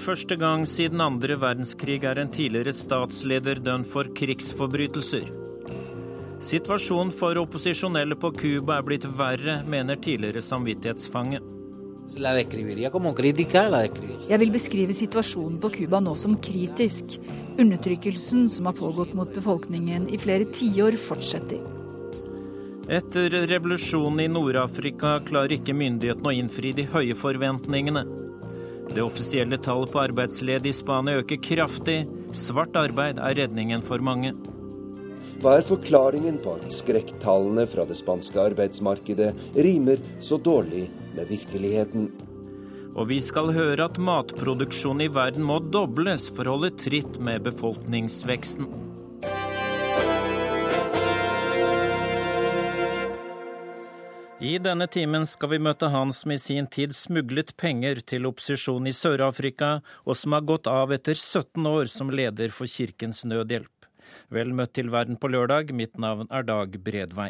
Første gang siden andre verdenskrig er en tidligere statsleder dømt for krigsforbrytelser. Situasjonen for opposisjonelle på Cuba er blitt verre, mener tidligere samvittighetsfange. Jeg vil beskrive situasjonen på Cuba nå som kritisk. Undertrykkelsen som har pågått mot befolkningen i flere tiår, fortsetter. Etter revolusjonen i Nord-Afrika klarer ikke myndighetene å innfri de høye forventningene. Det offisielle tallet på arbeidsledige i Spania øker kraftig. Svart arbeid er redningen for mange. Hva er forklaringen på at skrekktallene fra det spanske arbeidsmarkedet rimer så dårlig med virkeligheten? Og vi skal høre at matproduksjonen i verden må dobles for å holde tritt med befolkningsveksten. I denne timen skal vi møte han som i sin tid smuglet penger til opposisjonen i Sør-Afrika, og som har gått av etter 17 år som leder for Kirkens Nødhjelp. Vel møtt til Verden på lørdag, mitt navn er Dag Bredvei.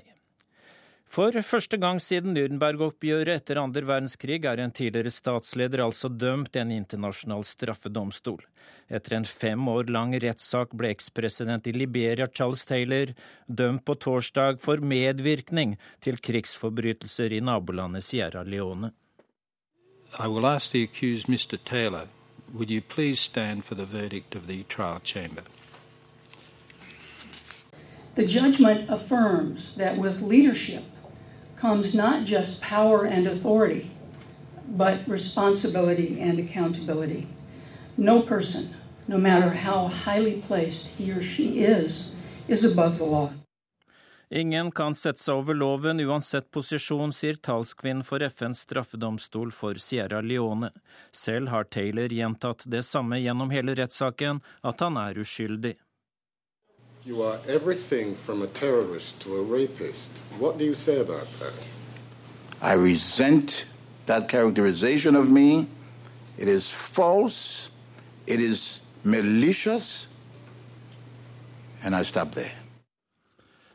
For første gang siden Nürnberg-oppgjøret etter andre verdenskrig er en tidligere statsleder altså dømt i en internasjonal straffedomstol. Etter en fem år lang rettssak ble ekspresident i Liberia Charles Taylor dømt på torsdag for medvirkning til krigsforbrytelser i nabolandet Sierra Leone. I will ask the accused Mr. Taylor, would you please stand for the verdict of the trial chamber? The judgment affirms that with leadership comes not just power and authority, but responsibility and accountability. No person, no matter how highly placed he or she is, is above the law. Ingen kan sette seg over loven uansett posisjon, sier talskvinnen for FNs straffedomstol for Sierra Leone. Selv har Taylor gjentatt det samme gjennom hele rettssaken, at han er uskyldig. You are everything from a terrorist to a rapist. What do you say about that? I resent that characterization of me. It is false, it is malicious, and I stop there.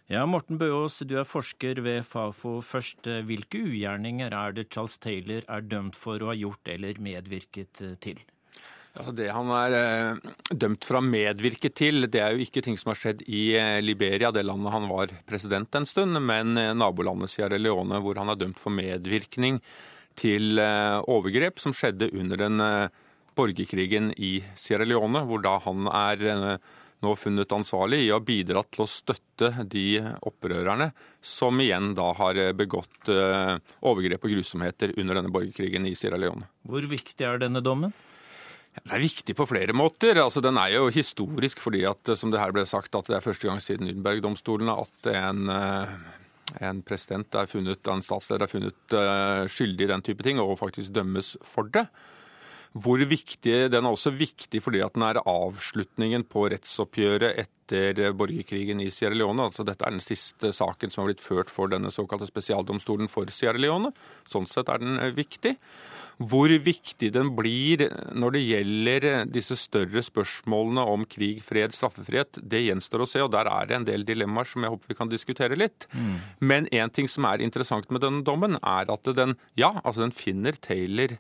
Ja, Morten Bøås, du er forsker ved Fafo. Først, hvilke ugjerninger er det Charles Taylor er dømt for å ha gjort eller medvirket til? Altså det han er eh, dømt for å ha medvirket til, det er jo ikke ting som har skjedd i eh, Liberia, det landet han var president en stund, men eh, nabolandet Sierra Leone, hvor han er dømt for medvirkning til overgrep som skjedde under den borgerkrigen i Sierra Leone, hvor da han er nå funnet ansvarlig i å ha bidratt til å støtte de opprørerne som igjen da har begått overgrep og grusomheter under denne borgerkrigen i Sierra Leone. Hvor viktig er denne dommen? Det er viktig på flere måter. Altså, den er jo historisk fordi at, som det her ble sagt, at det er første gang siden Nürnberg-domstolen at en, en, president er funnet, en statsleder er funnet uh, skyldig i den type ting, og faktisk dømmes for det. Hvor viktig, Den er også viktig fordi at den er avslutningen på rettsoppgjøret etter borgerkrigen i Sierra Leone. Altså, dette er den siste saken som har blitt ført for denne såkalte spesialdomstolen for Sierra Leone. Sånn sett er den viktig. Hvor viktig den blir når det gjelder disse større spørsmålene om krig, fred, straffefrihet, det gjenstår å se. og Der er det en del dilemmaer som jeg håper vi kan diskutere litt. Mm. Men en ting som er interessant med denne dommen, er at den, ja, altså den finner Taylor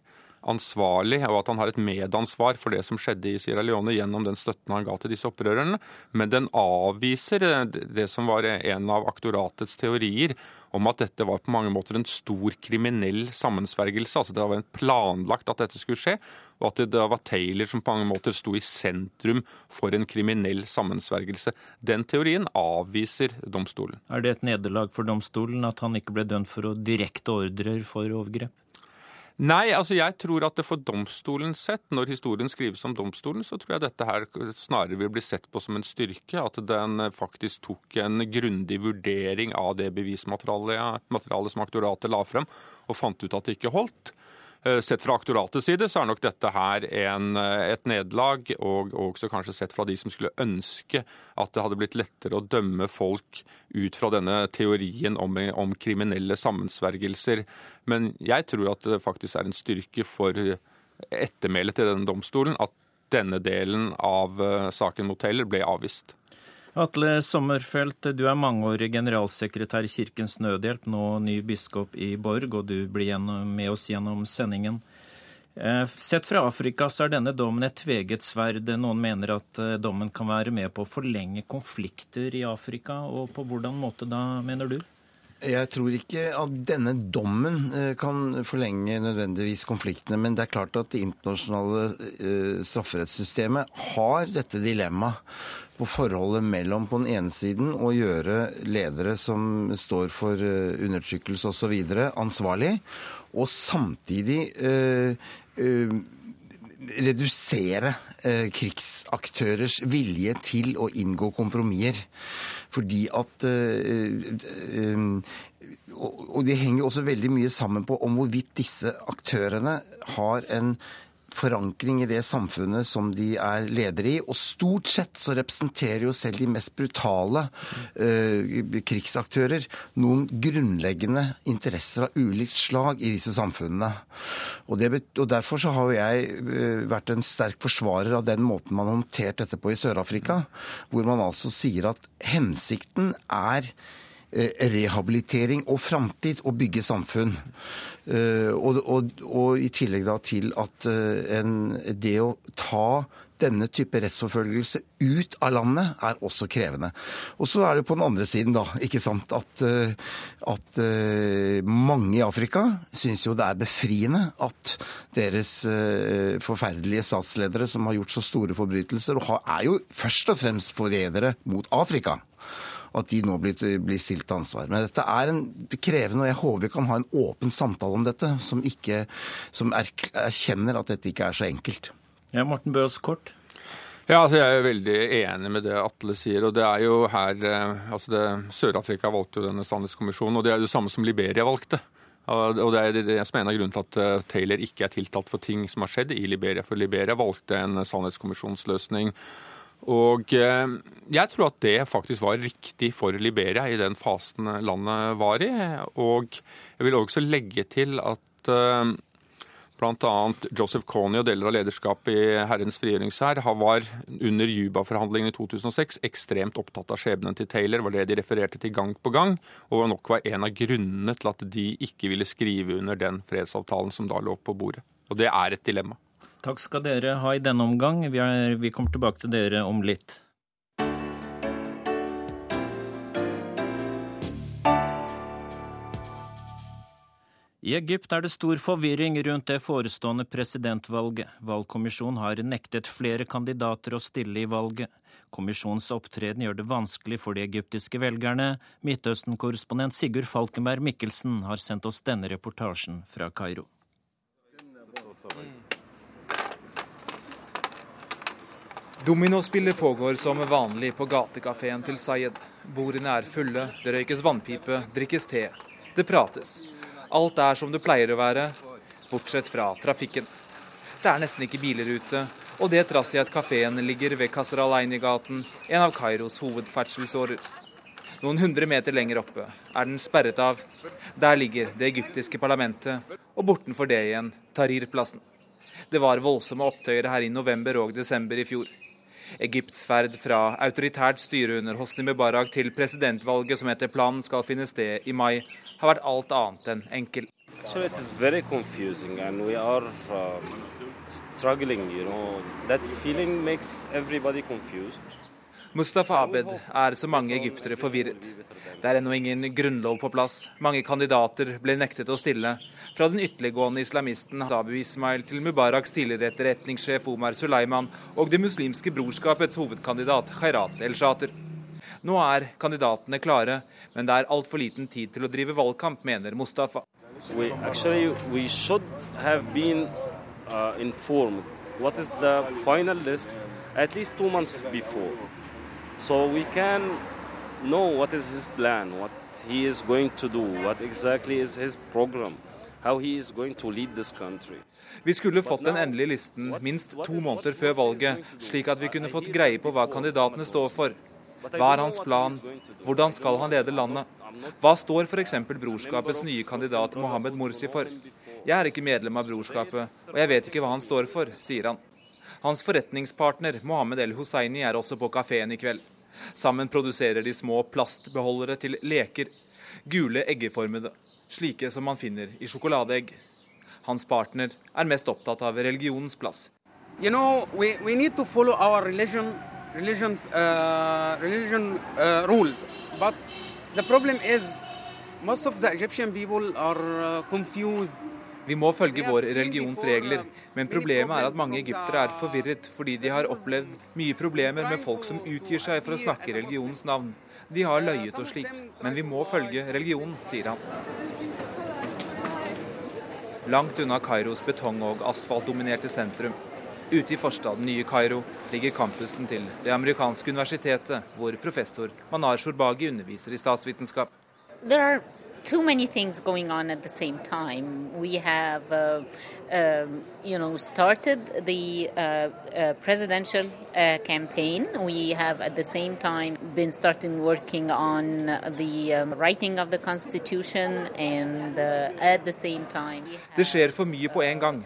ansvarlig, og at han har et medansvar for det som skjedde i Sierra Leone gjennom den støtten han ga til disse opprørerne. Men den avviser det som var en av aktoratets teorier om at dette var på mange måter en stor kriminell sammensvergelse. Altså det var planlagt at dette skulle skje, og at det var Taylor som på mange måter sto i sentrum for en kriminell sammensvergelse. Den teorien avviser domstolen. Er det et nederlag for domstolen at han ikke ble dømt for å direkte ordrer for overgrep? Nei, altså jeg tror at det for domstolen sett, når historien skrives om domstolen, så tror jeg dette her snarere vil bli sett på som en styrke. At den faktisk tok en grundig vurdering av det bevismaterialet som aktoratet la frem, og fant ut at det ikke holdt. Eh, sett fra aktoratets side så er nok dette her en, eh, et nederlag, og også kanskje sett fra de som skulle ønske at det hadde blitt lettere å dømme folk ut fra denne teorien om, om kriminelle sammensvergelser. Men jeg tror at det faktisk er en styrke for ettermælet til denne domstolen at denne delen av eh, saken mot Taylor ble avvist. Atle Sommerfelt, du er mangeårig generalsekretær i Kirkens Nødhjelp, nå ny biskop i Borg, og du blir med oss gjennom sendingen. Eh, sett fra Afrika så er denne dommen et tveget sverd. Noen mener at eh, dommen kan være med på å forlenge konflikter i Afrika. Og på hvordan måte da, mener du? Jeg tror ikke at denne dommen eh, kan forlenge nødvendigvis konfliktene, men det er klart at det internasjonale strafferettssystemet har dette dilemmaet på forholdet mellom på den ene siden å gjøre ledere som står for undertrykkelse osv. ansvarlig, og samtidig Eh, redusere eh, krigsaktørers vilje til å inngå kompromisser. Fordi at eh, Og det henger også veldig mye sammen på om hvorvidt disse aktørene har en forankring i det samfunnet som de er ledere i. Og stort sett så representerer jo selv de mest brutale uh, krigsaktører noen grunnleggende interesser av ulikt slag i disse samfunnene. Og, det, og Derfor så har jo jeg uh, vært en sterk forsvarer av den måten man har håndtert dette på i Sør-Afrika, hvor man altså sier at hensikten er Eh, rehabilitering og framtid å bygge samfunn. Eh, og, og, og, i tillegg da til at eh, en, det å ta denne type rettsforfølgelse ut av landet er også krevende. Og så er det på den andre siden da, ikke sant, at, at mange i Afrika syns jo det er befriende at deres forferdelige statsledere som har gjort så store forbrytelser, og er jo først og fremst forrædere mot Afrika at de nå blir, blir stilt til ansvar. Men dette er en krevende, og jeg håper vi kan ha en åpen samtale om dette, som, ikke, som erkjenner at dette ikke er så enkelt. Ja, Morten Bøs, kort. Ja, altså Jeg er veldig enig med det Atle sier. og det er jo her, eh, altså Sør-Afrika valgte jo denne sannhetskommisjonen, og det er jo det samme som Liberia valgte. Og Det er det som er en av grunnene til at eh, Taylor ikke er tiltalt for ting som har skjedd i Liberia. For Liberia valgte en sannhetskommisjonsløsning og eh, jeg tror at det faktisk var riktig for Liberia i den fasen landet var i. Og jeg vil også legge til at eh, bl.a. Joseph Kony og deler av lederskapet i Herrens frigjøringshær var under Juba-forhandlingene i 2006 ekstremt opptatt av skjebnen til Taylor, var det de refererte til gang på gang, og nok var en av grunnene til at de ikke ville skrive under den fredsavtalen som da lå på bordet. Og det er et dilemma. Takk skal dere ha i denne omgang. Vi, er, vi kommer tilbake til dere om litt. I Egypt er det stor forvirring rundt det forestående presidentvalget. Valgkommisjonen har nektet flere kandidater å stille i valget. Kommisjonens opptreden gjør det vanskelig for de egyptiske velgerne. Midtøsten-korrespondent Sigurd Falkenberg Mikkelsen har sendt oss denne reportasjen fra Kairo. Dominospillet pågår som vanlig på gatekafeen til Sayed. Bordene er fulle, det røykes vannpipe, drikkes te. Det prates. Alt er som det pleier å være, bortsett fra trafikken. Det er nesten ikke biler ute, og det trass i at kafeen ligger ved Kasr Alaini-gaten, en av Kairos hovedferdselsårer. Noen hundre meter lenger oppe er den sperret av. Der ligger det egyptiske parlamentet, og bortenfor det igjen Tahrir-plassen. Det var voldsomme opptøyer her i november og desember i fjor. Egypts ferd fra autoritært styre under Hosni Mubarak til presidentvalget som etter planen skal finne sted i mai, har vært alt annet enn enkel. So it is very confusing and we are um, struggling, you know. That. Mustafa Abed er som mange egyptere forvirret. Det er ennå ingen grunnlov på plass. Mange kandidater ble nektet å stille. Fra den ytterliggående islamisten Abu Ismail til Mubaraks tidligere etterretningssjef Omar Suleiman og Det muslimske brorskapets hovedkandidat Khairat el-Shater. Nå er kandidatene klare, men det er altfor liten tid til å drive valgkamp, mener Mustafa. We, actually, we should have been uh, informed what is the final list at least two months before. So we can know what is his plan, what he is going to do, what exactly is his program. How he is going to lead this country. Vi skulle fått den endelige listen minst to måneder før valget, slik at vi kunne fått greie på hva kandidatene står for. Hva er hans plan? Hvordan skal han lede landet? Hva står f.eks. brorskapets nye kandidat Mohammed Morsi for? Jeg er ikke medlem av brorskapet, og jeg vet ikke hva han står for, sier han. Hans forretningspartner Mohammed El Husseini er også på kafeen i kveld. Sammen produserer de små plastbeholdere til leker. Gule eggeformede, slike som man finner i sjokoladeegg. Hans partner er mest opptatt av religionens plass. You know, we, we need to follow our religion, religion, uh, religion uh, rules. But the problem is, most of the Egyptian people are uh, confused. Vi må følge vår religions regler, men problemet er at mange egyptere er forvirret fordi de har opplevd mye problemer med folk som utgir seg for å snakke religionens navn. De har løyet og slikt, men vi må følge religionen, sier han. Langt unna Kairos betong- og asfaltdominerte sentrum, ute i forstaden Nye Kairo, ligger campusen til det amerikanske universitetet, hvor professor Manar Shorbagi underviser i statsvitenskap. There are too many things going on at the same time. We have, uh, uh, you know, started the uh, uh presidential uh, campaign. We have at the same time been starting working on the um, writing of the constitution, and uh, at the same time. Det skjer for mye på en gang.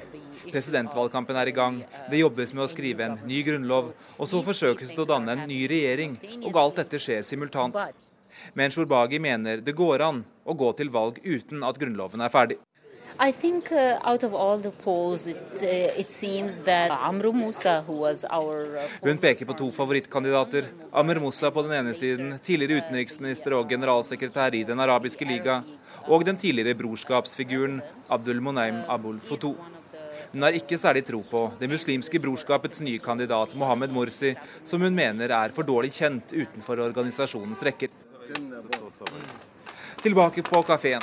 Presidentvalgkampen er i gang, det jobbes med å skrive en ny grunnlov, og så forsøkes det å danne en ny regjering, og alt dette skjer simultant. Men Shorbagi mener det går an å gå til valg uten at grunnloven er ferdig. I think uh, out of all the polls, it, uh, it seems that Amr Musa, who was our uh, Hun peker på to favorittkandidater. Amr Musa på den ene siden, tidligere utenriksminister og generalsekretær i Den arabiske liga, og den tidligere brorskapsfiguren Abdul Monaim Abul Foto. Hun har ikke særlig tro på Det muslimske brorskapets nye kandidat Mohammed Morsi, som hun mener er for dårlig kjent utenfor organisasjonens rekker. Tilbake på kafeen.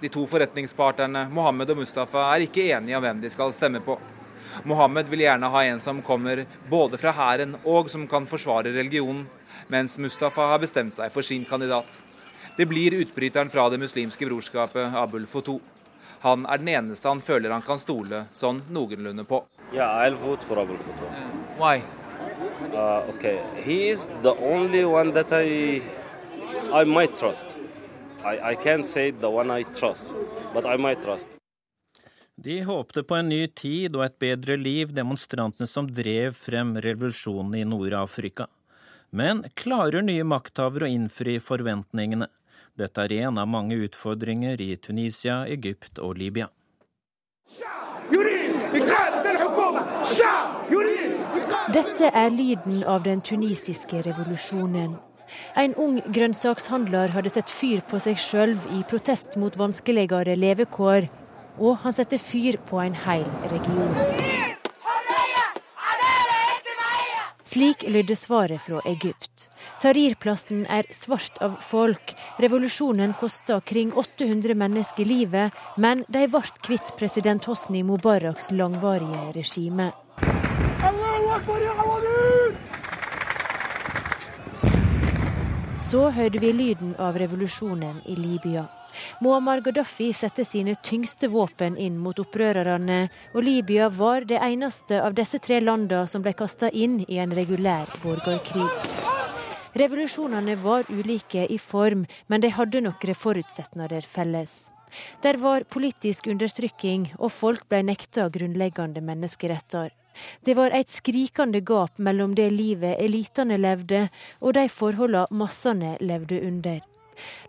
De to forretningspartnerne Mohammed og Mustafa er ikke enige om hvem de skal stemme på. Mohammed vil gjerne ha en som kommer både fra hæren og som kan forsvare religionen, mens Mustafa har bestemt seg for sin kandidat. Det blir utbryteren fra Det muslimske brorskapet, Abul Foto. Han er den eneste han føler han kan stole sånn noenlunde på. Yeah, I'll vote for Abul Foto. Why? Uh, okay, he is the only one that I I might trust. I, I can't say the one I trust, but I might trust. De håpte på en ny tid og et bedre liv, demonstrantene som drev frem revolusjonen i Nord-Afrika. Men klarer nye makthavere å innfri forventningene? Dette er en av mange utfordringer i Tunisia, Egypt og Libya. Dette er lyden av den tunisiske revolusjonen. En ung grønnsakshandler hadde sett fyr på seg sjøl i protest mot vanskeligere levekår, og han satte fyr på en hel region. Slik lydde svaret fra Egypt. Tahrir-plassen er svart av folk. Revolusjonen kosta kring 800 mennesker livet, men de ble kvitt president Hosni Mubaraks langvarige regime. Så hørte vi lyden av revolusjonen i Libya. Muammar Gaddafi satte sine tyngste våpen inn mot opprørerne, og Libya var det eneste av disse tre landene som ble kasta inn i en regulær borgerkrig. Revolusjonene var ulike i form, men de hadde noen forutsetninger felles. Der var politisk undertrykking, og folk ble nekta grunnleggende menneskeretter. Det var et skrikende gap mellom det livet elitene levde, og de forholdene massene levde under.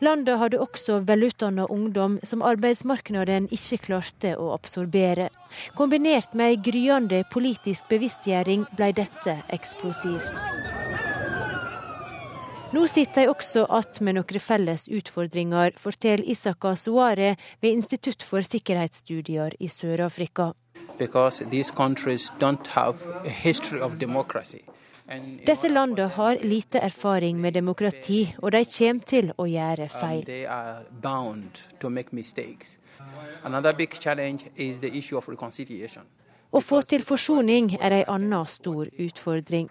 Landet hadde også velutdanna ungdom som arbeidsmarkedet ikke klarte å absorbere. Kombinert med ei gryende politisk bevisstgjøring ble dette eksplosivt. Nå sitter de også igjen med noen felles utfordringer, forteller Isaka Suare ved Institutt for sikkerhetsstudier i Sør-Afrika because these countries don't have a history of democracy. Disse landene har lite erfaring med demokrati, og de kommer til å gjøre feil. Å få til forsoning er en annen stor utfordring.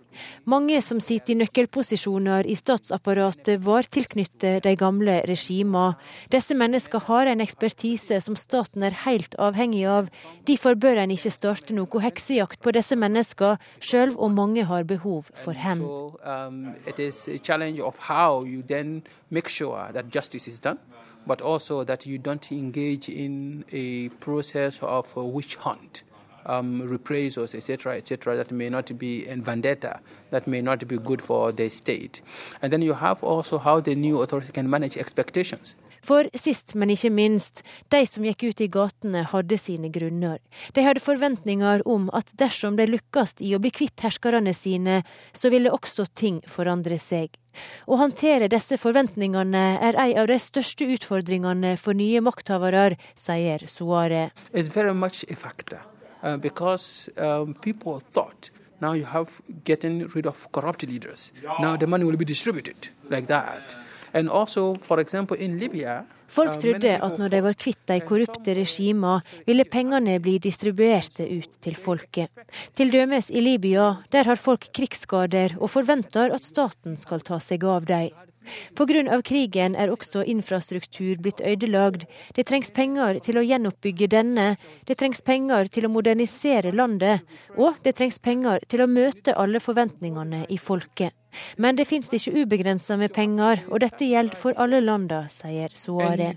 Mange som sitter i nøkkelposisjoner i statsapparatet var tilknyttet de gamle regimene. Disse menneskene har en ekspertise som staten er helt avhengig av. Derfor bør en ikke starte noe heksejakt på disse menneskene, sjøl om mange har behov for hevn. Um, but also that you don't engage in a process of witch hunt um, reprisals, etc., etc., that may not be and vendetta, that may not be good for the state. And then you have also how the new authority can manage expectations. For sist, men ikke minst, de som gikk ut i gatene hadde sine grunner. De hadde forventninger om at dersom de lykkes i å bli kvitt herskerne sine, så ville også ting forandre seg. Å håndtere disse forventningene er en av de største utfordringene for nye makthavere, sier Suare. It's very much a factor uh, because um, people thought now you have getting rid of corrupt leaders. Now the money will be distributed like that. And also, for example, in Libya, Folk trodde at når de var kvitt de korrupte regimene, ville pengene bli distribuerte ut til folket. Til dømes i Libya, der har folk krigsskader og forventer at staten skal ta seg av dem. Pga. krigen er også infrastruktur blitt ødelagt. Det trengs penger til å gjenoppbygge denne, det trengs penger til å modernisere landet, og det trengs penger til å møte alle forventningene i folket. Men det finnes ikke ubegrensa med penger, og dette gjelder for alle landa, sier Suare.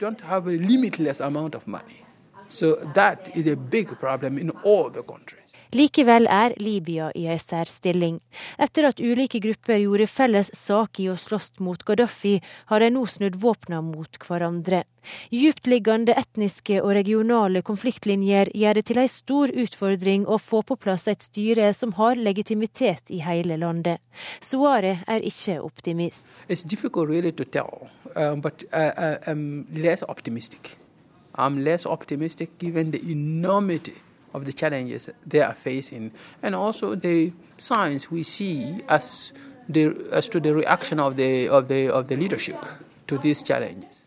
So that is a big problem in all the. Likevel er Libya i ei særstilling. Etter at ulike grupper gjorde felles sak i å slåss mot Gaddafi, har de nå snudd våpna mot hverandre. Djuptliggende etniske og regionale konfliktlinjer gjør det til ei stor utfordring å få på plass et styre som har legitimitet i hele landet. Suare er ikke optimist. Really tell, um, but uh, I'm less optimistic. I'm less optimistic given the enormity of the challenges they are facing, and also the signs we see as the, as to the reaction of the, of the, of the leadership to these challenges.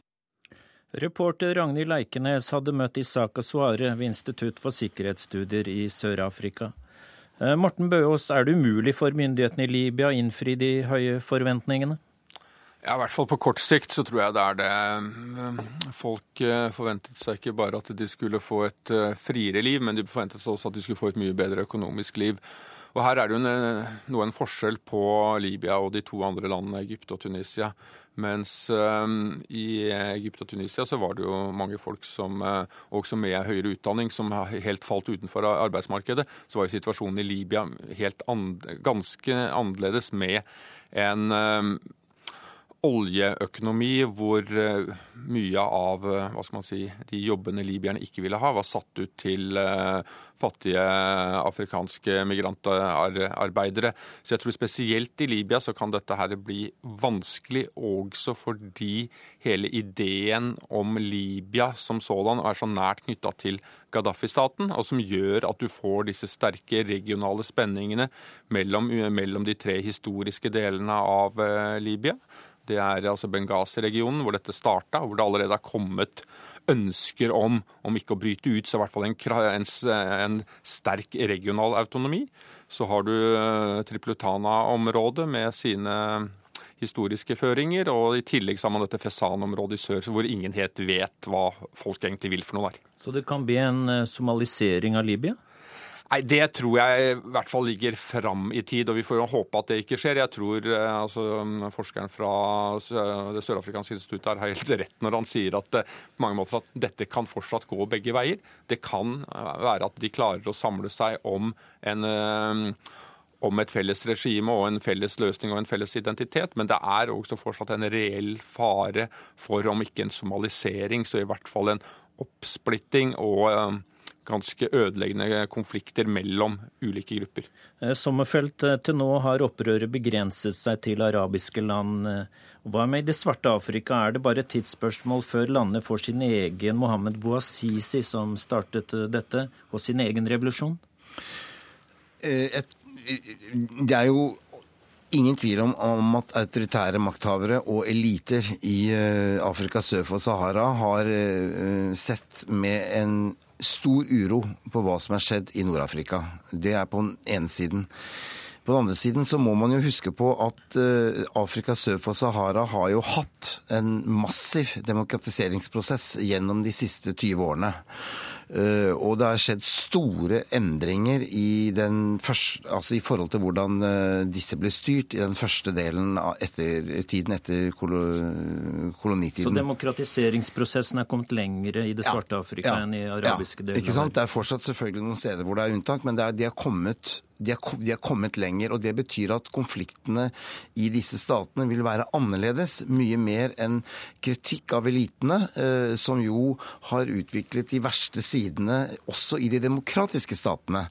Reporter Ragnhild Leikenes hadde møtt Isaka Suare ved Institutt for sikkerhetsstudier i Sør-Afrika. Eh, Morten Bøås, er det umulig for myndighetene i Libya å innfri de høye forventningene? Ja, I hvert fall på kort sikt så tror jeg det er det. Eh, folk eh, forventet seg ikke bare at de skulle få et eh, friere liv, men de forventet seg også at de skulle få et mye bedre økonomisk liv. Og Her er det jo en, noe en forskjell på Libya og de to andre landene, Egypt og Tunisia. Mens i Egypt og Tunisia så var det jo mange folk som også med høyere utdanning som helt falt utenfor arbeidsmarkedet. Så var jo situasjonen i Libya helt and, ganske annerledes med en oljeøkonomi hvor eh, mye av eh, hva skal man si, de jobbene libyerne ikke ville ha, var satt ut til eh, fattige afrikanske migrantarbeidere. Så jeg tror spesielt i Libya så kan dette her bli vanskelig også fordi hele ideen om Libya som sådan er så nært knytta til Gaddafi-staten, og som gjør at du får disse sterke regionale spenningene mellom, mellom de tre historiske delene av Libya. Det er altså Benghazi-regionen hvor dette starta, hvor det allerede har kommet ønsker om, om ikke å bryte ut, så i hvert fall en, en, en sterk regional autonomi. Så har du eh, Triplutana-området med sine historiske føringer, og i tillegg så har man dette Fesan-området i sør, hvor ingen helt vet hva folk egentlig vil for noe der. Så det kan bli en eh, somalisering av Libya? Nei, Det tror jeg i hvert fall ligger fram i tid, og vi får jo håpe at det ikke skjer. Jeg tror eh, altså, forskeren fra Det sørafrikanske instituttet har helt rett når han sier at eh, på mange måter at dette kan fortsatt gå begge veier. Det kan eh, være at de klarer å samle seg om en om et felles regime og en felles løsning og en felles identitet, men det er også fortsatt en reell fare for om ikke en somalisering, så i hvert fall en oppsplitting og ganske ødeleggende konflikter mellom ulike grupper. Eh, Sommerfelt, eh, til nå har opprøret begrenset seg til arabiske land. Eh, hva med i det svarte Afrika? Er det bare et tidsspørsmål før landet får sin egen Mohammed Bouazizi, som startet dette, og sin egen revolusjon? det er jo ingen tvil om, om, at autoritære makthavere og eliter i Afrika sør for Sahara har sett med en stor uro på hva som er skjedd i Nord-Afrika. Det er på den ene siden. På den andre siden så må man jo huske på at uh, Afrika sør for Sahara har jo hatt en massiv demokratiseringsprosess gjennom de siste 20 årene. Uh, og det har skjedd store endringer i, første, altså i forhold til hvordan uh, disse ble styrt i den første delen av etter, tiden etter kolonitiden. Så demokratiseringsprosessen er kommet lengre i det svarte Afrika ja, enn i arabiske ja, deler? Ikke sant? Det er fortsatt selvfølgelig noen steder hvor det er unntak, men det er, de har kommet de har, de er, kommet lenger. og Det betyr at konfliktene i disse statene vil være annerledes. Mye mer enn kritikk av elitene, eh, som jo har utviklet de verste sidene også i de demokratiske statene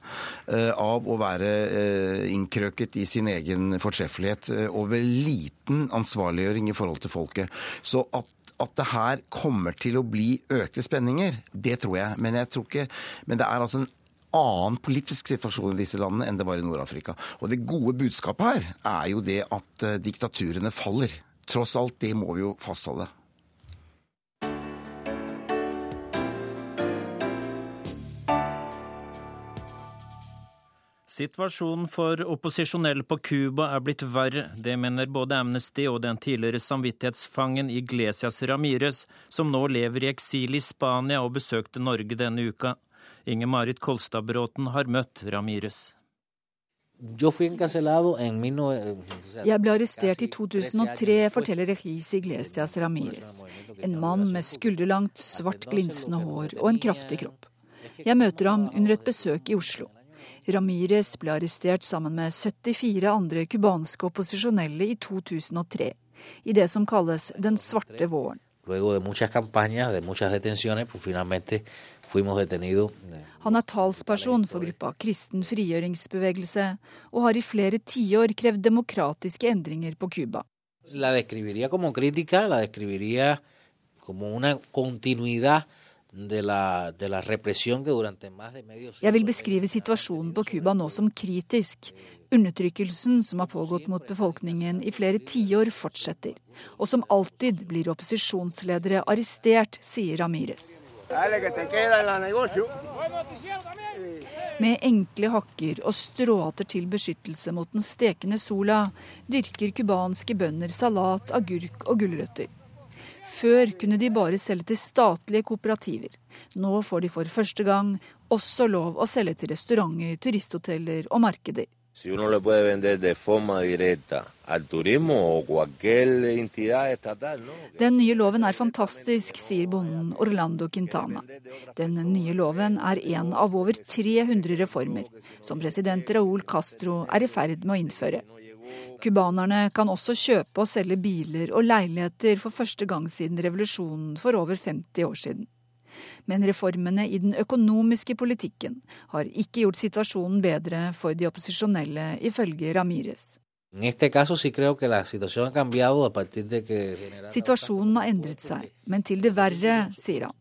eh, av å være eh, innkrøket i sin egen fortreffelighet eh, og ved liten ansvarliggjøring i forhold til folket. Så at at det her kommer til å bli økte spenninger, det tror jeg. Men, jeg tror ikke, men det er altså en annen politisk situasjon i disse landene enn det var i Nord-Afrika. Og det gode budskapet her er jo det at uh, diktaturene faller. Tross alt, det må vi jo fastholde. Situasjonen for opposisjonelle på Cuba er blitt verre. Det mener både Amnesty og den tidligere samvittighetsfangen Iglesias Ramires, som nå lever i eksil i Spania og besøkte Norge denne uka. Inger-Marit Kolstad-Bråten har møtt Ramires. Jeg ble arrestert i 2003, forteller Regis Iglesias Ramires. En mann med skulderlangt, svart glinsende hår og en kraftig kropp. Jeg møter ham under et besøk i Oslo. Ramires ble arrestert sammen med 74 andre cubanske opposisjonelle i 2003, i det som kalles den svarte våren. Luego de muchas campañas, de muchas detenciones, pues finalmente. Han er talsperson for gruppa Kristen frigjøringsbevegelse, og har i flere tiår krevd demokratiske endringer på Cuba. Jeg vil beskrive situasjonen på Cuba nå som kritisk. Undertrykkelsen som har pågått mot befolkningen i flere tiår, fortsetter. Og som alltid blir opposisjonsledere arrestert, sier Ramires. Med enkle hakker og stråhatter til beskyttelse mot den stekende sola dyrker cubanske bønder salat, agurk og gulrøtter. Før kunne de bare selge til statlige kooperativer. Nå får de for første gang også lov å selge til restauranter, turisthoteller og markeder. Den nye loven er fantastisk, sier bonden Orlando Quintana. Den nye loven er en av over 300 reformer som president Raúl Castro er i ferd med å innføre. Cubanerne kan også kjøpe og selge biler og leiligheter for første gang siden revolusjonen for over 50 år siden. Men reformene i den økonomiske politikken har ikke gjort situasjonen bedre for de opposisjonelle, ifølge Ramires. Situasjonen har endret seg, men til det verre, sier han.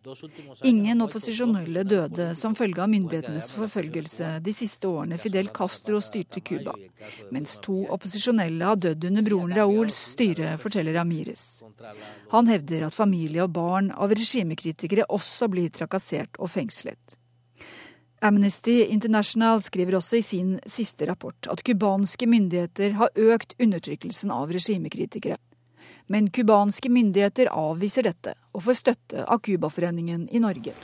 Ingen opposisjonelle døde som følge av myndighetenes forfølgelse de siste årene Fidel Castro styrte Cuba, mens to opposisjonelle har dødd under broren Raúls styre, forteller Ramires. Han hevder at familie og barn av regimekritikere også blir trakassert og fengslet. Amnesty International skriver også i sin siste rapport at cubanske myndigheter har økt undertrykkelsen av regimekritikere. Men cubanske myndigheter avviser dette, og får støtte av Cubaforeningen i Norge.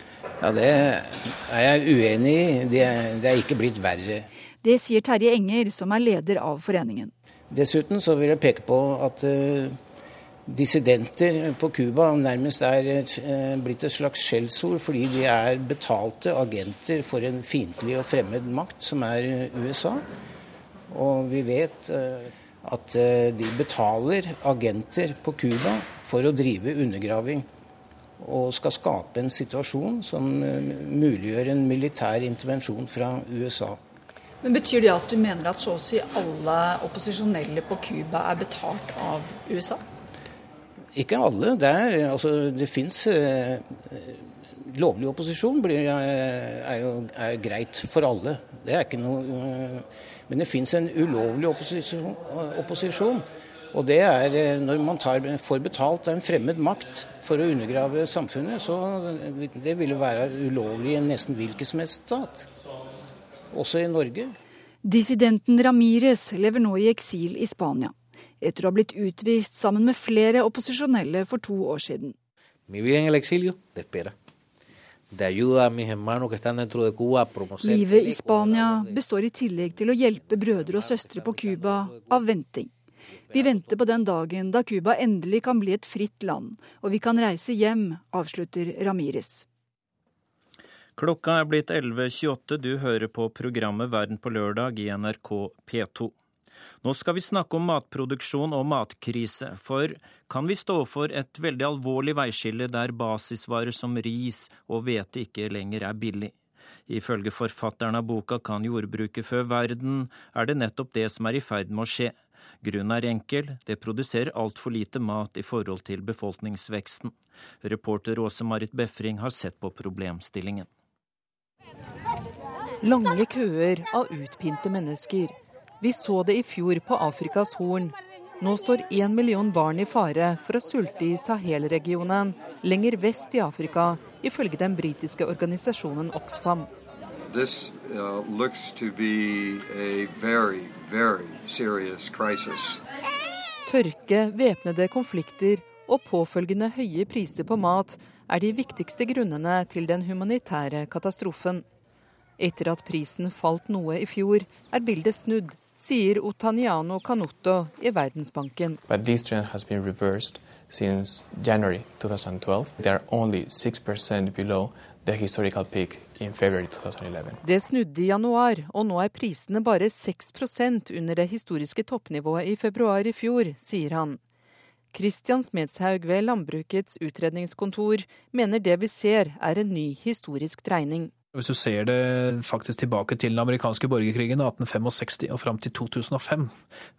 Ja, Det er jeg uenig i. Det, det er ikke blitt verre. Det sier Terje Enger, som er leder av foreningen. Dessuten så vil jeg peke på at uh, dissidenter på Cuba nærmest er eh, blitt et slags skjellsord fordi de er betalte agenter for en fiendtlig og fremmed makt, som er eh, USA. Og vi vet eh, at de betaler agenter på Cuba for å drive undergraving. Og skal skape en situasjon som muliggjør en militær intervensjon fra USA. Men Betyr det at du mener at så å si alle opposisjonelle på Cuba er betalt av USA? Ikke alle. Det, er, altså, det fins eh, Lovlig opposisjon blir, eh, er jo er greit for alle. Det er ikke noe eh, Men det fins en ulovlig opposisjon, opposisjon. Og det er når man tar, får betalt av en fremmed makt for å undergrave samfunnet, så det vil jo være ulovlig i nesten hvilken som helst stat. Også i Norge. Dissidenten Ramires lever nå i eksil i Spania etter å ha blitt utvist sammen med flere opposisjonelle for to år siden. Livet i Spania består i tillegg til å hjelpe brødre og søstre på Cuba av venting. Vi venter på den dagen da Cuba endelig kan bli et fritt land, og vi kan reise hjem, avslutter Ramires. Klokka er blitt 11.28. Du hører på programmet Verden på lørdag i NRK P2. Nå skal vi snakke om matproduksjon og matkrise, for kan vi stå for et veldig alvorlig veiskille der basisvarer som ris og hvete ikke lenger er billig? Ifølge forfatteren av boka Kan jordbruket fø verden, er det nettopp det som er i ferd med å skje. Grunnen er enkel, det produserer altfor lite mat i forhold til befolkningsveksten. Reporter Åse Marit Befring har sett på problemstillingen. Lange køer av utpinte mennesker. Vi så det i fjor på Afrikas Horn. Nå står én million barn i fare for å sulte i Sahel-regionen, lenger vest i Afrika, ifølge den britiske organisasjonen Oxfam. This uh, looks to be a very, very. Tørke, væpnede konflikter og påfølgende høye priser på mat er de viktigste grunnene til den humanitære katastrofen. Etter at prisen falt noe i fjor, er bildet snudd, sier Otaniano Canotto i Verdensbanken. But this trend has been reversed since January 2012. They are only 6% below the historical peak in February 2011. Det snudde i januar, og nå er prisene bare 6% under det historiske toppnivået i februar i fjor, sier han. Christian Smedshaug ved Landbrukets utredningskontor mener det vi ser er en ny historisk dreining. Hvis du ser det faktisk tilbake til den amerikanske borgerkrigen 1865 og fram til 2005,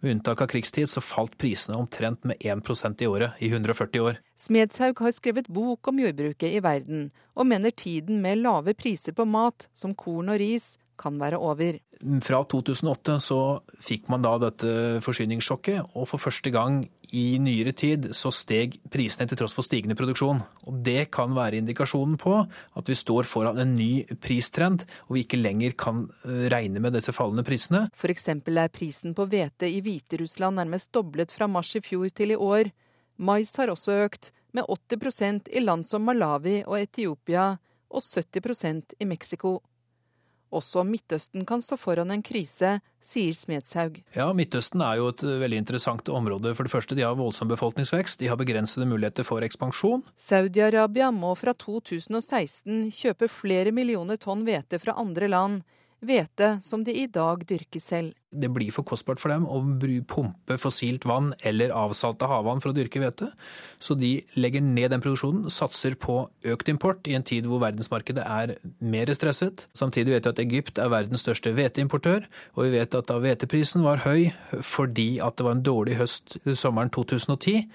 med unntak av krigstid, så falt prisene omtrent med 1% i året i 140 år. Smedshaug har skrevet bok om jordbruket i verden, og mener tiden med lave priser på mat, som korn og ris, kan være over. Fra 2008 så fikk man da dette forsyningssjokket, og for første gang i nyere tid så steg prisene til tross for stigende produksjon. Og Det kan være indikasjonen på at vi står foran en ny pristrend, og vi ikke lenger kan eh, regne med disse fallende prisene. F.eks. er prisen på hvete i Hviterussland nærmest doblet fra mars i fjor til i år. Mais har også økt, med 80% i land som Malawi og Etiopia, og 70% i Mexico. Også Midtøsten kan stå foran en krise, sier Smedshaug. Ja, Midtøsten er jo et veldig interessant område. For det første, de har voldsom befolkningsvekst, de har begrensede muligheter for ekspansjon. Saudi-Arabia må fra 2016 kjøpe flere millioner tonn hvete fra andre land hvete som de i dag dyrker selv. Det blir for kostbart for dem å pumpe fossilt vann eller avsalta havvann for å dyrke hvete, så de legger ned den produksjonen, satser på økt import i en tid hvor verdensmarkedet er mer stresset. Samtidig vet vi at Egypt er verdens største hveteimportør, og vi vet at da hveteprisen var høy fordi at det var en dårlig høst sommeren 2010,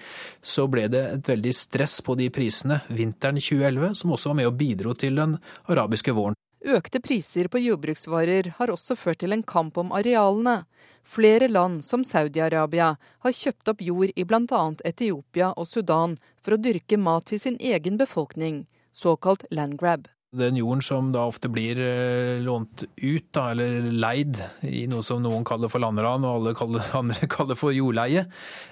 så ble det et veldig stress på de prisene vinteren 2011, som også var med og bidro til den arabiske våren. Økte priser på jordbruksvarer har også ført til en kamp om arealene. Flere land, som Saudi-Arabia, har kjøpt opp jord i bl.a. Etiopia og Sudan for å dyrke mat til sin egen befolkning, såkalt landgrab. Den jorden som da ofte blir eh, lånt ut, da, eller leid, i noe som noen kaller for landran og alle kaller, andre kaller for jordleie,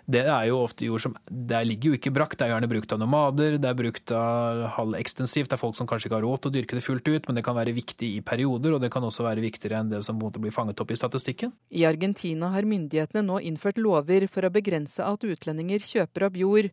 det er jo ofte jord som Der ligger jo ikke brakt, Det er gjerne brukt av nomader, det er brukt av halvekstensivt. Det er folk som kanskje ikke har råd til å dyrke det fullt ut, men det kan være viktig i perioder, og det kan også være viktigere enn det som måtte bli fanget opp i statistikken. I Argentina har myndighetene nå innført lover for å begrense at utlendinger kjøper opp jord.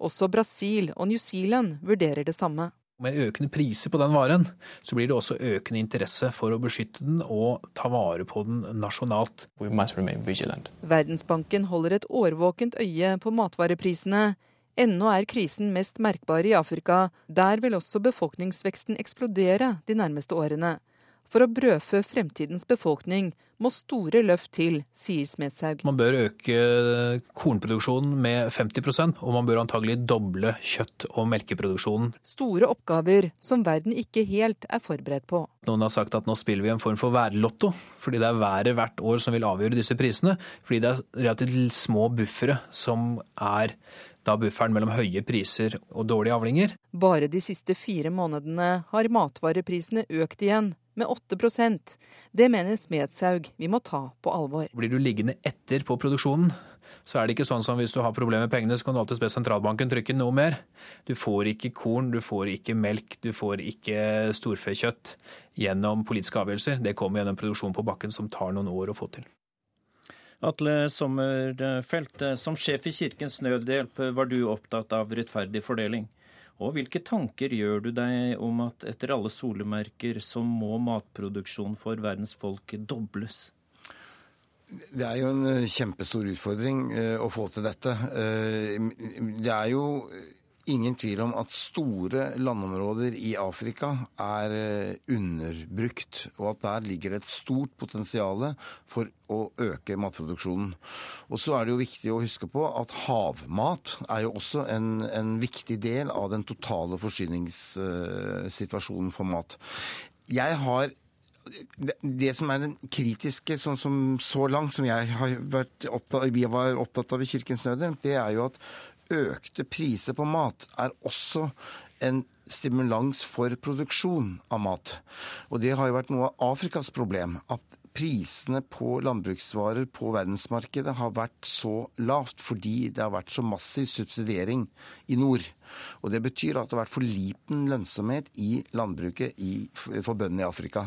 Også Brasil og New Zealand vurderer det samme. Med økende priser på den varen, så blir det også økende interesse for å beskytte den og ta vare på den nasjonalt. Verdensbanken holder et årvåkent øye på matvareprisene. Ennå er krisen mest merkbar i Afrika. Der vil også befolkningsveksten eksplodere de nærmeste årene. For å brødfø fremtidens befolkning må store løft til, sier Smedshaug. Man bør øke kornproduksjonen med 50% og man bør antagelig doble kjøtt- og melkeproduksjonen. Store oppgaver som verden ikke helt er forberedt på. Noen har sagt at nå spiller vi en form for værlotto, fordi det er været hvert år som vil avgjøre disse prisene. Fordi det er relativt små buffere som er da bufferen mellom høye priser og dårlige avlinger. Bare de siste fire månedene har matvareprisene økt igjen, med 8% Det mener Smedshaug vi må ta på alvor. Blir du liggende etter på produksjonen, så er det ikke sånn som hvis du har problemer med pengene, så kan du alltid be sentralbanken trykke noe mer. Du får ikke korn, du får ikke melk, du får ikke storfekjøtt gjennom politiske avgjørelser. Det kommer gjennom produksjon på bakken som tar noen år å få til. Atle Sommerfelt, som sjef i Kirkens Nødhjelp var du opptatt av rettferdig fordeling. Og hvilke tanker gjør du deg om at etter alle solemerker så må matproduksjonen for verdens folk dobles? Det er jo en kjempestor utfordring eh, å få til dette. Eh, det er jo ingen tvil om at store landområder i Afrika er underbrukt, og at der ligger det et stort potensial for å øke matproduksjonen. Og så er det jo viktig å huske på at havmat er jo også en, en viktig del av den totale forsyningssituasjonen for mat. Jeg har det, det, som er den kritiske, sånn som så langt, som jeg har vært opptatt, vi var opptatt av i Kirkens Nødhjelp, det er jo at økte priser på mat er også en stimulans for produksjon av mat. Og det har jo vært noe av Afrikas problem. At prisene på landbruksvarer på verdensmarkedet har vært så lavt fordi det har vært så massiv subsidiering i nord. Og Det betyr at det har vært for liten lønnsomhet i landbruket i, for bøndene i Afrika.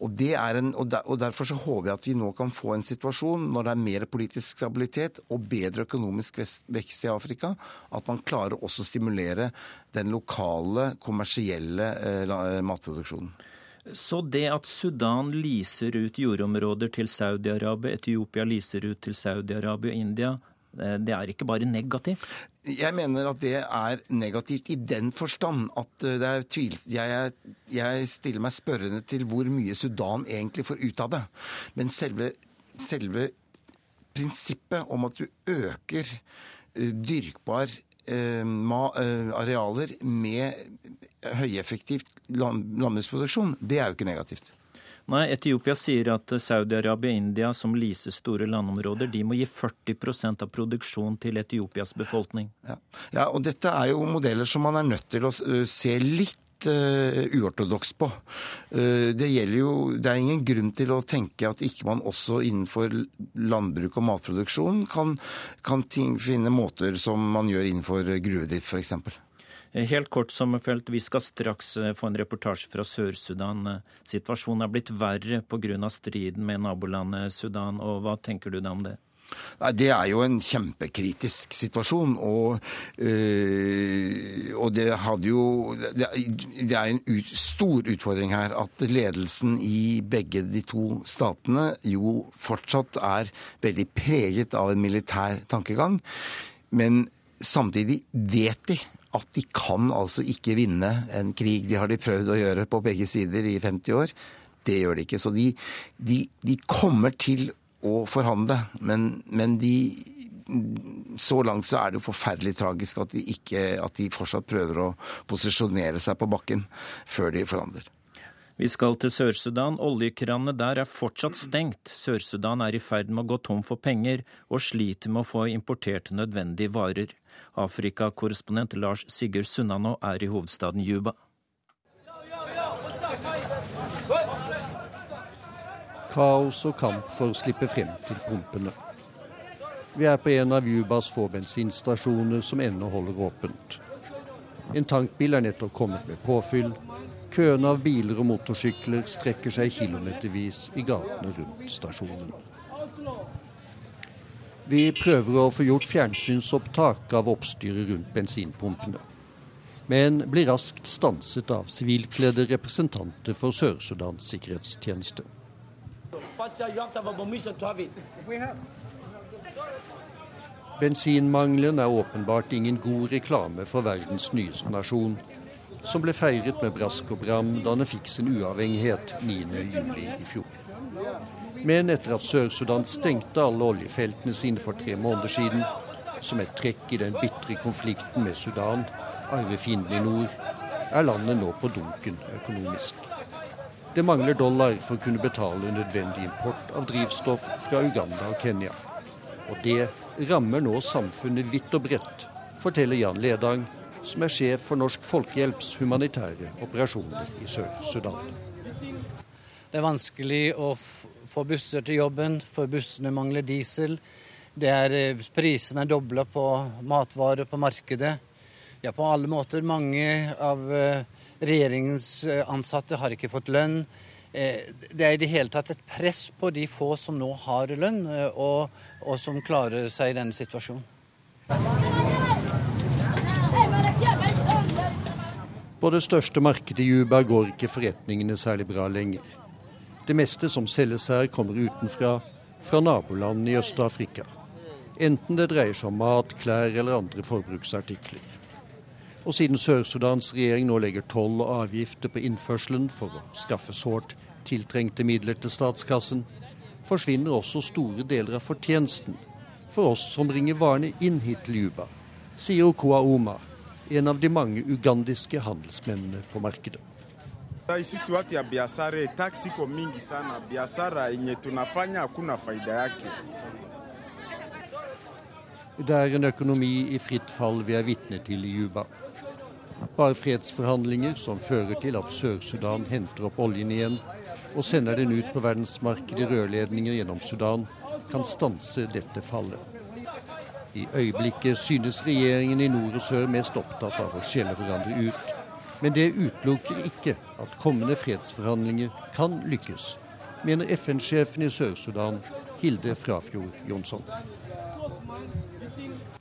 Og, en, og, der, og, Derfor så håper jeg at vi nå kan få en situasjon når det er mer politisk stabilitet og bedre økonomisk vekst i Afrika, at man klarer også å stimulere den lokale, kommersielle eh, matproduksjonen. Så det at Sudan leaser ut jordområder til Saudi-Arabia, Etiopia leaser ut til Saudi-Arabia og India, eh, det er ikke bare negativt? Jeg mener at det er negativt i den forstand at eh, det er tvil... Jeg, jeg stiller meg spørrende til hvor mye Sudan egentlig får ut av det. Men selve, selve prinsippet om at du øker eh, dyrkbar arealer med høyeffektivt landbruksproduksjon, det er jo ikke negativt. Nei, Etiopia sier at Saudi-Arabia og India, som leaser store landområder, de må gi 40% av produksjonen til Etiopias befolkning. Ja. ja, og dette er jo modeller som man er nødt til å se litt uh, uortodoks på. Uh, det jo Det er ingen grunn til å tenke at ikke man også innenfor landbruk og matproduksjon kan, kan ting, finne måter som man gjør innenfor gruvedrift, f.eks. Helt kort, Sommerfelt, vi skal straks eh, få en reportasje fra Sør-Sudan. Situasjonen er blitt verre pga. striden med nabolandet Sudan, og hva tenker du da om det? Nei, Det er jo en kjempekritisk situasjon. Og, øh, og det hadde jo Det er en ut, stor utfordring her at ledelsen i begge de to statene jo fortsatt er veldig preget av en militær tankegang. Men samtidig vet de at de kan altså ikke vinne en krig. De har de prøvd å gjøre på begge sider i 50 år. Det gjør de ikke. Så de, de, de kommer til å forhandle, men, men de så langt så er det jo forferdelig tragisk at de, ikke, at de fortsatt prøver å posisjonere seg på bakken før de forhandler. Vi skal til Sør-Sudan. Oljekranene der er fortsatt stengt. Sør-Sudan er i ferd med å gå tom for penger, og sliter med å få importert nødvendige varer. Afrikakorrespondent Lars Sigurd Sunnanå er i hovedstaden Juba. Kaos og kamp for å slippe frem til pumpene. Vi er på en av Jubas få bensinstasjoner som ennå holder åpent. En tankbil er nettopp kommet med påfyll. Køene av biler og motorsykler strekker seg kilometervis i gatene rundt stasjonen. Vi prøver å få gjort fjernsynsopptak av oppstyret rundt bensinpumpene. Men blir raskt stanset av sivilkledde representanter for Sør-Sudans sikkerhetstjeneste. Bensinmangelen er åpenbart ingen god reklame for verdens nyeste nasjon, som ble feiret med brask og bram da den fikk sin uavhengighet 9.7 i fjor. Men etter at Sør-Sudan stengte alle oljefeltene sine for tre måneder siden, som et trekk i den bitre konflikten med Sudan, arvefienden i nord, er landet nå på dunken økonomisk. Det mangler dollar for å kunne betale nødvendig import av drivstoff fra Uganda og Kenya. Og det rammer nå samfunnet vidt og bredt, forteller Jan Ledang, som er sjef for Norsk Folkehjelps humanitære operasjoner i Sør-Sudan. Det er vanskelig å få busser til jobben, for bussene mangler diesel. Det er, eh, prisene er dobla på matvarer på markedet. Ja, på alle måter. Mange av eh, regjeringens eh, ansatte har ikke fått lønn. Det er i det hele tatt et press på de få som nå har lønn, og, og som klarer seg i denne situasjonen. På det største markedet i Juba går ikke forretningene særlig bra lenger. Det meste som selges her, kommer utenfra, fra nabolandene i Øst-Afrika. Enten det dreier seg om mat, klær eller andre forbruksartikler. Og siden Sør-Sudans regjering nå legger toll og avgifter på innførselen for å skaffe sårt tiltrengte midler til statskassen, forsvinner også store deler av fortjenesten for oss som bringer varene inn hit til Juba, sier Okoa Oma, en av de mange ugandiske handelsmennene på markedet. Sisi watu ya biashara, taksi iko mingi sana. Biashara yenye tunafanya hakuna faida yake. Det er en økonomi i fritt fall vi er vitne til i Juba. Bare fredsforhandlinger som fører til at Sør-Sudan henter opp oljen igjen og sender den ut på verdensmarkedet i rørledninger gjennom Sudan, kan stanse dette fallet. I øyeblikket synes regjeringen i nord og sør mest opptatt av å skjelle hverandre ut. Men det utelukker ikke at kommende fredsforhandlinger kan lykkes, mener FN-sjefen i Sør-Sudan, Hilde Frafjord Jonsson.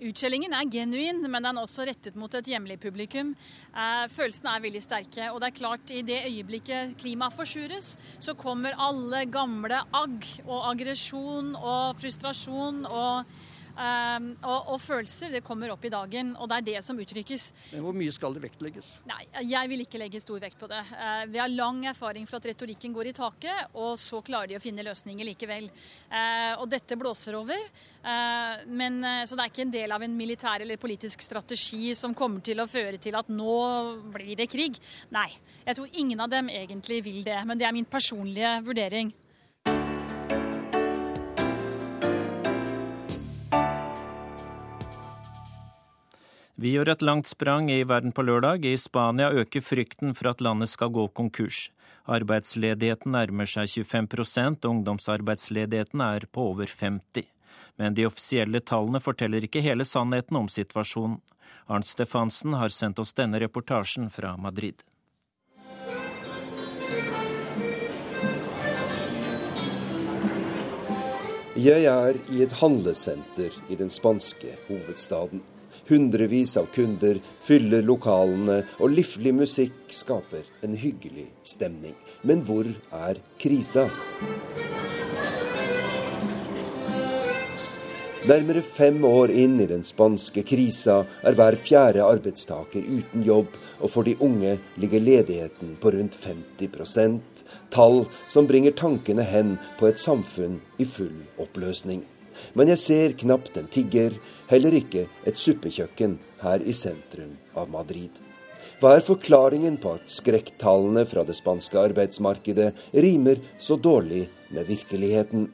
Utskjellingen er genuin, men den er også rettet mot et hjemlig publikum. Eh, følelsene er veldig sterke. Og det er klart, i det øyeblikket klimaet forsures, så kommer alle gamle agg og aggresjon og frustrasjon og Um, og, og, følelser det kommer opp i dagen, og det er det som uttrykkes. Men Hvor mye skal det vektlegges? Nei, Jeg vil ikke legge stor vekt på det. Uh, vi har lang erfaring for at retorikken går i taket, og så klarer de å finne løsninger likevel. Uh, og dette blåser over. Uh, men, så det er ikke en del av en militær eller politisk strategi som kommer til å føre til at nå blir det krig. Nei, jeg tror ingen av dem egentlig vil det. Men det er min personlige vurdering. Vi gjør et langt sprang i verden på lørdag. I Spania øker frykten for at landet skal gå konkurs. Arbeidsledigheten nærmer seg 25 og ungdomsarbeidsledigheten er på over 50 Men de offisielle tallene forteller ikke hele sannheten om situasjonen. Arnt Stefansen har sendt oss denne reportasjen fra Madrid. Jeg er i et handlesenter i den spanske hovedstaden. Hundrevis av kunder fyller lokalene, og livlig musikk skaper en hyggelig stemning. Men hvor er krisa? Nærmere fem år inn i den spanske krisa er hver fjerde arbeidstaker uten jobb, og for de unge ligger ledigheten på rundt 50% tall som bringer tankene hen på et samfunn i full oppløsning. Men jeg ser knapt en tigger, heller ikke et suppekjøkken her i sentrum av Madrid. Hva er forklaringen på at skrekktallene fra det spanske arbeidsmarkedet rimer så dårlig med virkeligheten?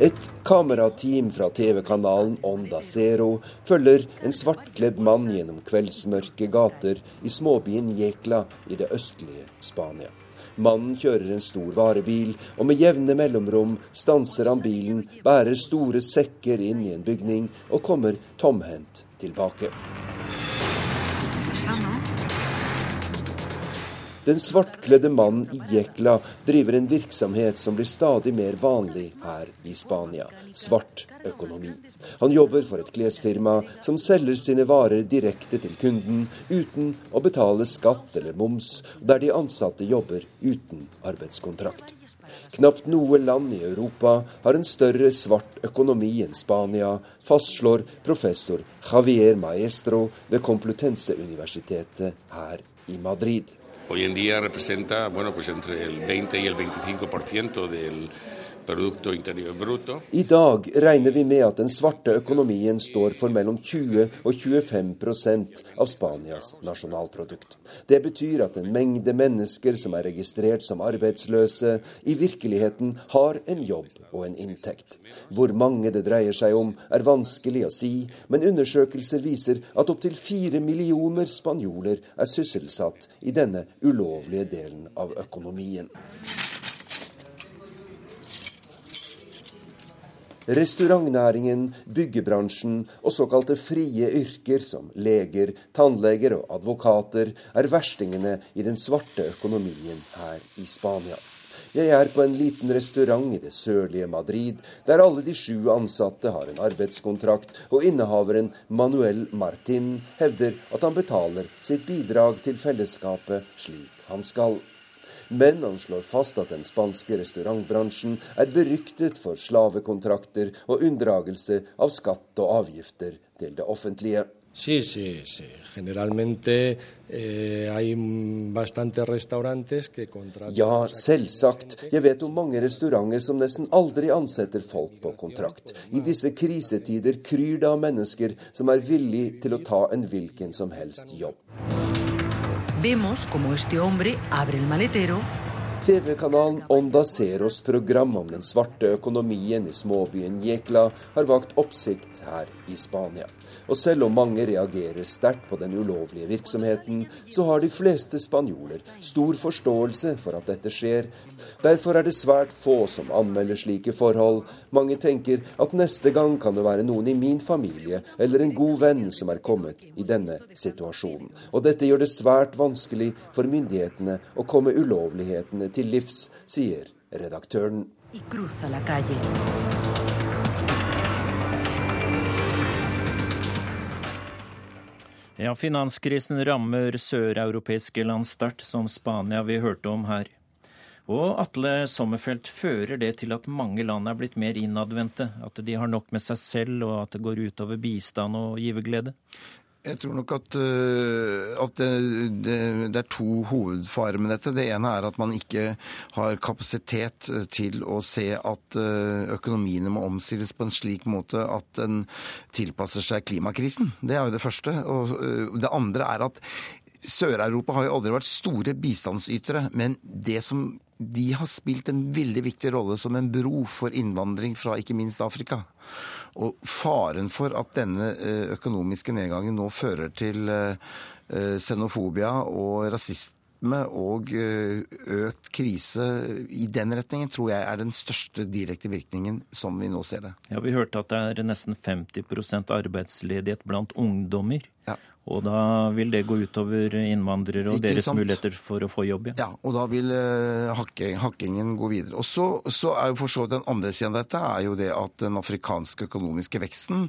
Et kamerateam fra TV-kanalen Onda Zero følger en svartkledd mann gjennom kveldsmørke gater i småbyen Jekla i det østlige Spania. Mannen kjører en stor varebil, og med jevne mellomrom stanser han bilen, bærer store sekker inn i en bygning og kommer tomhendt tilbake. Den svartkledde mannen i Jekla driver en virksomhet som blir stadig mer vanlig her i Spania svart økonomi. Han jobber for et klesfirma som selger sine varer direkte til kunden uten å betale skatt eller moms, der de ansatte jobber uten arbeidskontrakt. Knapt noe land i Europa har en større svart økonomi enn Spania, fastslår professor Javier Maestro ved Complutense-universitetet her i Madrid. Hoy en día representa bueno, pues entre el 20 y el 25% del i dag regner vi med at den svarte økonomien står for mellom 20 og 25% av Spanias nasjonalprodukt. Det betyr at en mengde mennesker som er registrert som arbeidsløse, i virkeligheten har en jobb og en inntekt. Hvor mange det dreier seg om, er vanskelig å si, men undersøkelser viser at opptil fire millioner spanjoler er sysselsatt i denne ulovlige delen av økonomien. Restaurantnæringen, byggebransjen og såkalte frie yrker som leger, tannleger og advokater er verstingene i den svarte økonomien her i Spania. Jeg er på en liten restaurant i det sørlige Madrid, der alle de sju ansatte har en arbeidskontrakt, og innehaveren Manuel Martin hevder at han betaler sitt bidrag til fellesskapet slik han skal. Men han slår fast at den spanske restaurantbransjen er beryktet for slavekontrakter og unndragelse av skatt og avgifter til det offentlige. Sí, sí, sí. Generalmente eh, hay bastantes restaurantes que contratan Ja, selvsagt. Jeg vet om mange restauranter som nesten aldri ansetter folk på kontrakt. I disse krisetider kryr det av mennesker som er villig til å ta en hvilken som helst jobb. Vemos como este hombre abre el maletero TV-kanalen Onda Zeros program om den svarte økonomien i småbyen Jekla har vakt oppsikt her i Spania. Og selv om mange reagerer sterkt på den ulovlige virksomheten, så har de fleste spanjoler stor forståelse for at dette skjer. Derfor er det svært få som anmelder slike forhold. Mange tenker at neste gang kan det være noen i min familie eller en god venn som er kommet i denne situasjonen. Og dette gjør det svært vanskelig for myndighetene å komme ulovlighetene til livs, sier redaktøren. y cruza la calle. Ja, finanskrisen rammer søreuropeiske land sterkt, som Spania vi hørte om her. Og Atle Sommerfelt, fører det til at mange land er blitt mer innadvendte? At de har nok med seg selv, og at det går utover bistand og giverglede? Jeg tror nok at, øh, at det, det, det, er to hovedfarer med dette. Det ene er at man ikke har kapasitet øh, til å se at øh, økonomiene må omstilles på en slik måte at den tilpasser seg klimakrisen. Det er jo det første. Og det andre er at Sør-Europa har jo aldri vært store bistandsytere, men det som de har spilt en veldig viktig rolle som en bro for innvandring fra ikke minst Afrika. Og faren for at denne økonomiske nedgangen nå fører til xenofobia og rasisme og økt krise i den retningen, tror jeg er den største direkte virkningen som vi nå ser det. Ja, Vi hørte at det er nesten 50% arbeidsledighet blant ungdommer. Ja. Og da vil det gå utover innvandrere og deres sant? muligheter for å få jobb, ja. Ja, og da vil uh, hakke, hakkingen gå videre. Og så, så er jo for så vidt den andre siden av dette er jo det at den afrikanske økonomiske veksten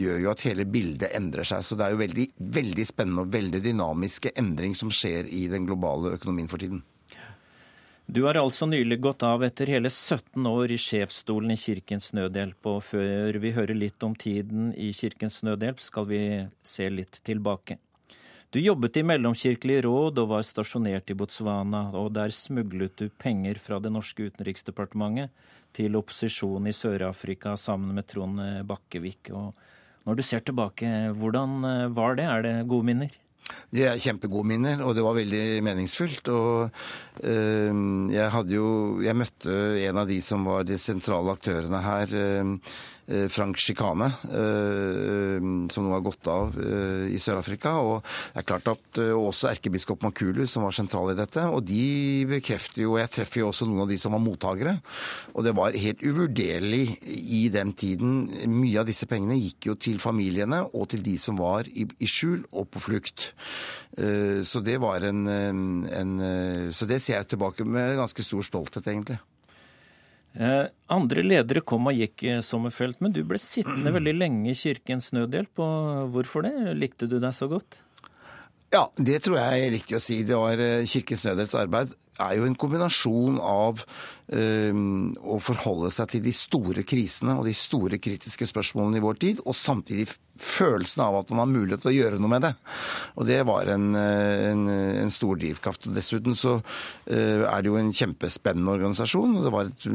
gjør jo at hele bildet endrer seg. Så det er jo veldig, veldig spennende og veldig dynamiske endring som skjer i den globale økonomien for tiden. Du har altså nylig gått av etter hele 17 år i sjefsstolen i Kirkens Nødhjelp, og før vi hører litt om tiden i Kirkens Nødhjelp, skal vi se litt tilbake. Du jobbet i Mellomkirkelig råd og var stasjonert i Botswana, og der smuglet du penger fra det norske utenriksdepartementet til opposisjonen i Sør-Afrika sammen med Trond Bakkevik. Og når du ser tilbake, hvordan var det? Er det gode minner? Det er kjempegode minner, og det var veldig meningsfullt. Og øh, jeg hadde jo Jeg møtte en av de som var de sentrale aktørene her. Øh, Frank Chikane, øh, som nå har gått av øh, i Sør-Afrika. Og det er klart at også erkebiskop Makulu, som var sentral i dette. Og de bekrefter jo Jeg treffer jo også noen av de som var mottakere. Og det var helt uvurderlig i den tiden. Mye av disse pengene gikk jo til familiene og til de som var i, i skjul og på flukt. Så det var en, en Så det ser jeg tilbake med ganske stor stolthet, egentlig. Eh, andre ledere kom og gikk, eh, Sommerfelt, men du ble sittende veldig lenge i Kirkens Nødhjelp. og Hvorfor det? Likte du deg så godt? Ja, det tror jeg er riktig å si. Det var eh, Kirkens Nødhjelps arbeid er jo en kombinasjon av øh, å forholde seg til de store krisene og de store kritiske spørsmålene i vår tid, og samtidig følelsen av at man har mulighet til å gjøre noe med det. Og det var en, en, en stor drivkraft. Og dessuten så øh, er det jo en kjempespennende organisasjon, og det var et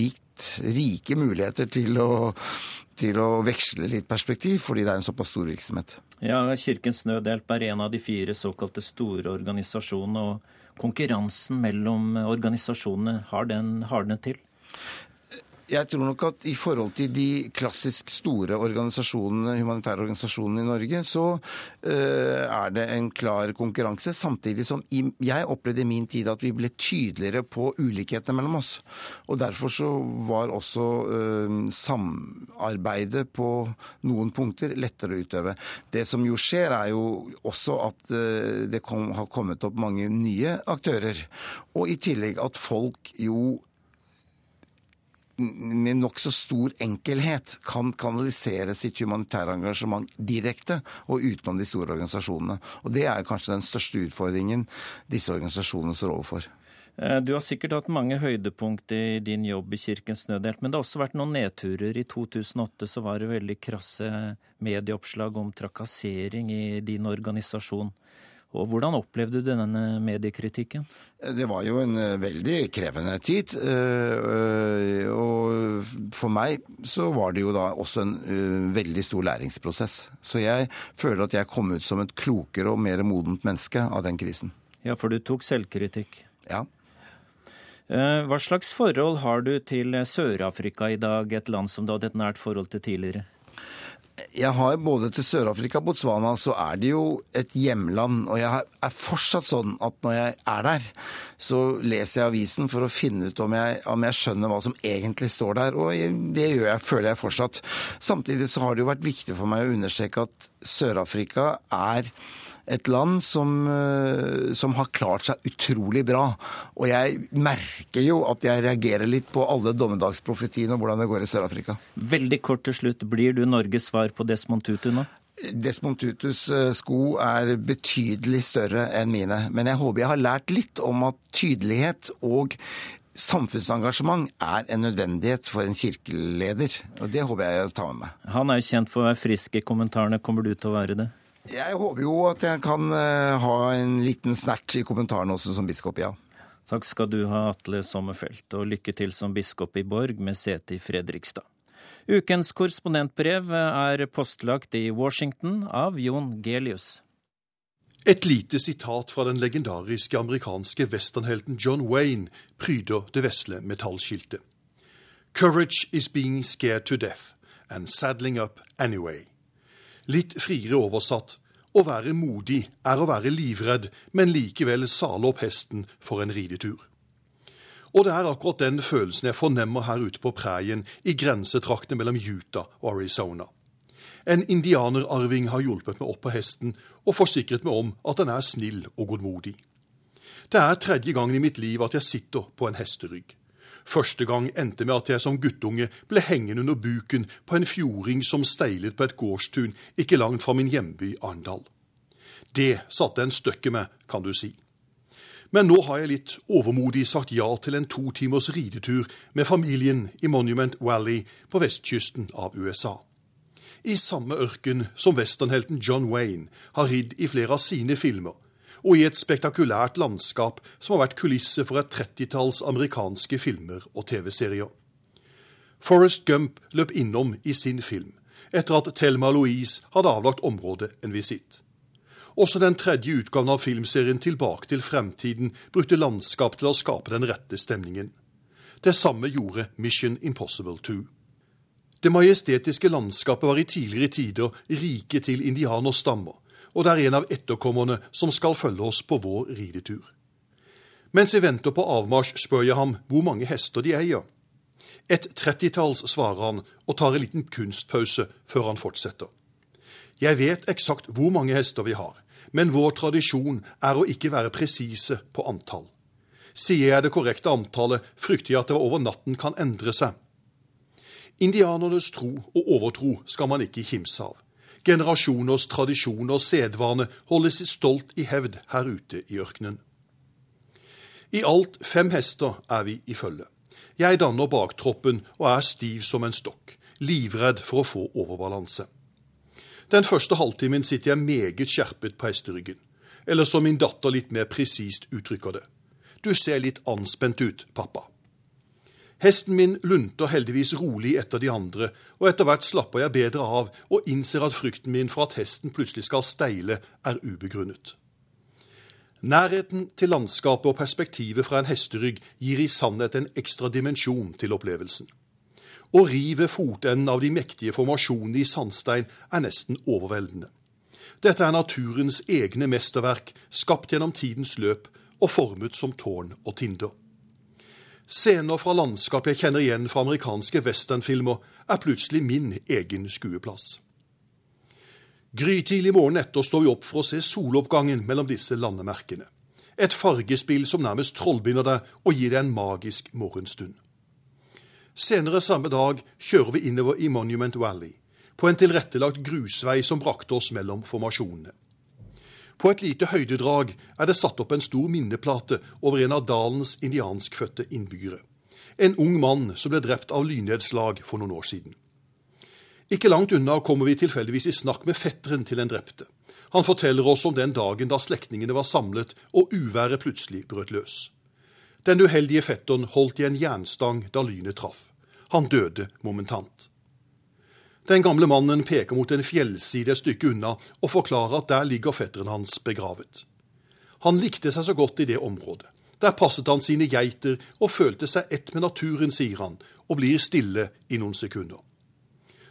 rikt, rike muligheter til å til å veksle litt perspektiv, fordi det er en såpass stor virksomhet. Ja, Kirkens Nødhjelp er en av de fire såkalte store organisasjonene. og Konkurransen mellom organisasjonene, har den hardnet til? Jeg tror nok at i forhold til de klassisk store organisasjonene, humanitære organisasjonene i Norge, så uh, er det en klar konkurranse. Samtidig som jeg opplevde i min tid at vi ble tydeligere på ulikhetene mellom oss. Og derfor så var også uh, samarbeidet på noen punkter lettere å utøve. Det som jo skjer, er jo også at uh, det kom, har kommet opp mange nye aktører. Og i tillegg at folk jo med nokså stor enkelhet kan kanalisere sitt humanitære engasjement direkte og utenom de store organisasjonene. Og Det er kanskje den største utfordringen disse organisasjonene står overfor. Eh, du har sikkert hatt mange høydepunkt i din jobb i Kirkens Nødhjelp, men det har også vært noen nedturer. I 2008 så var det veldig krasse medieoppslag om trakassering i din organisasjon. Og Hvordan opplevde du denne mediekritikken? Det var jo en eh, veldig krevende tid. Eh, og for meg så var det jo da også en eh, veldig stor læringsprosess. Så jeg føler at jeg kom ut som et klokere og mer modent menneske av den krisen. Ja, for du tok selvkritikk? Ja. Hva slags forhold har du til Sør-Afrika i dag, et land som du hadde et nært forhold til tidligere? Jeg har både til Sør-Afrika og Botswana, så er det jo et hjemland. Og jeg er fortsatt sånn at når jeg er der, så leser jeg avisen for å finne ut om jeg, om jeg skjønner hva som egentlig står der. Og det gjør jeg, føler jeg fortsatt. Samtidig så har det jo vært viktig for meg å understreke at Sør-Afrika er et land som, eh, som, har klart seg utrolig bra. Og jeg merker jo at jeg reagerer litt på alle dommedagsprofetiene og hvordan det går i Sør-Afrika. Veldig kort til slutt, blir du Norges svar på Desmond Tutu nå? Desmond Tutus eh, sko er betydelig større enn mine. Men jeg håper jeg har lært litt om at tydelighet og samfunnsengasjement er en nødvendighet for en kirkeleder. Og det håper jeg jeg tar med meg. Han er jo kjent for å være frisk i kommentarene. Kommer du til å være det? Jeg håper jo at jeg kan uh, ha en liten snert i kommentaren også som biskop, ja. Takk skal du ha, Atle Sommerfelt, og lykke til som biskop i Borg med sete i Fredrikstad. Ukens korrespondentbrev er postlagt i Washington av Jon Gelius. Et lite sitat fra den legendariske amerikanske westernhelten John Wayne pryder det vesle metallskiltet. Courage is being scared to death and saddling up anyway. Litt friere oversatt å være modig er å være livredd, men likevel sale opp hesten for en ridetur. Og det er akkurat den følelsen jeg fornemmer her ute på preien i grensetraktene mellom Utah og Arizona. En indianerarving har hjulpet meg opp på hesten og forsikret meg om at den er snill og godmodig. Det er tredje gangen i mitt liv at jeg sitter på en hesterygg. Første gang endte med at jeg som guttunge ble hengende under buken på en fjording som steilet på et gårdstun ikke langt fra min hjemby Arendal. Det satte en støkk i meg, kan du si. Men nå har jeg litt overmodig sagt ja til en to timers ridetur med familien i Monument Valley på vestkysten av USA. I samme ørken som westernhelten John Wayne har ridd i flere av sine filmer, og i et spektakulært landskap som har vært kulisse for et trettitalls amerikanske filmer og TV-serier. Forrest Gump løp innom i sin film, etter at Thelma Louise hadde avlagt området en visitt. Også den tredje utgaven av filmserien Tilbake til fremtiden brukte landskap til å skape den rette stemningen. Det samme gjorde Mission Impossible 2. Det majestetiske landskapet var i tidligere tider rike til indianerstammer, og det er en av etterkommerne som skal følge oss på vår ridetur. Mens vi venter på avmarsj, spør jeg ham hvor mange hester de eier. Et trettitalls, svarer han og tar en liten kunstpause før han fortsetter. Jeg vet eksakt hvor mange hester vi har, men vår tradisjon er å ikke være presise på antall. Sier jeg det korrekte antallet, frykter jeg at det over natten kan endre seg. Indianernes tro og overtro skal man ikke kimse av. Generasjoners tradisjoner og sedvane holdes stolt i hevd her ute i ørkenen. I alt fem hester er vi i følge. Jeg danner baktroppen og er stiv som en stokk, livredd for å få overbalanse. Den første halvtimen sitter jeg meget skjerpet på hesteryggen, eller som min datter litt mer presist uttrykker det. Du ser litt anspent ut, pappa. Hesten min lunter heldigvis rolig etter de andre, og etter hvert slapper jeg bedre av og innser at frykten min for at hesten plutselig skal steile, er ubegrunnet. Nærheten til landskapet og perspektivet fra en hesterygg gir i sannhet en ekstra dimensjon til opplevelsen. Å rive fotenden av de mektige formasjonene i sandstein er nesten overveldende. Dette er naturens egne mesterverk, skapt gjennom tidens løp og formet som tårn og tinder. Scener fra landskap jeg kjenner igjen fra amerikanske westernfilmer, er plutselig min egen skueplass. Grytidlig morgenen etter står vi opp for å se soloppgangen mellom disse landemerkene. Et fargespill som nærmest trollbinder deg og gir deg en magisk morgenstund. Senere samme dag kjører vi innover i Monument Valley, på en tilrettelagt grusvei som brakte oss mellom formasjonene. På et lite høydedrag er det satt opp en stor minneplate over en av dalens indianskfødte innbyggere. En ung mann som ble drept av lynnedslag for noen år siden. Ikke langt unna kommer vi tilfeldigvis i snakk med fetteren til den drepte. Han forteller oss om den dagen da slektningene var samlet og uværet plutselig brøt løs. Den uheldige fetteren holdt i en jernstang da lynet traff. Han døde momentant. Den gamle mannen peker mot en fjellside et stykke unna og forklarer at der ligger fetteren hans begravet. Han likte seg så godt i det området. Der passet han sine geiter og følte seg ett med naturen, sier han, og blir stille i noen sekunder.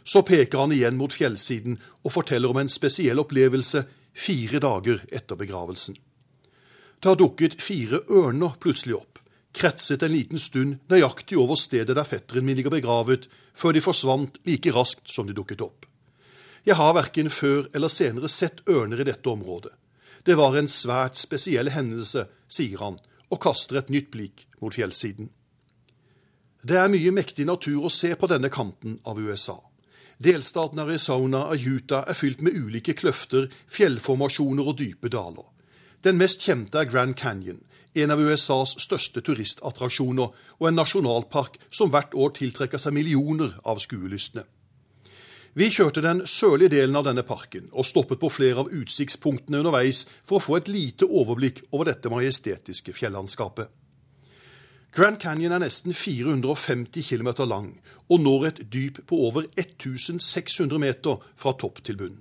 Så peker han igjen mot fjellsiden og forteller om en spesiell opplevelse fire dager etter begravelsen. Det har dukket fire ørner plutselig opp, kretset en liten stund nøyaktig over stedet der fetteren min ligger begravet, før de forsvant like raskt som de dukket opp. Jeg har verken før eller senere sett ørner i dette området. Det var en svært spesiell hendelse, sier han, og kaster et nytt blikk mot fjellsiden. Det er mye mektig natur å se på denne kanten av USA. Delstaten Arizona og Utah er fylt med ulike kløfter, fjellformasjoner og dype daler. Den mest kjente er Grand Canyon, en av USAs største turistattraksjoner og en nasjonalpark som hvert år tiltrekker seg millioner av skuelystne. Vi kjørte den sørlige delen av denne parken og stoppet på flere av utsiktspunktene underveis for å få et lite overblikk over dette majestetiske fjellandskapet. Grand Canyon er nesten 450 km lang og når et dyp på over 1600 meter fra topp til bunn.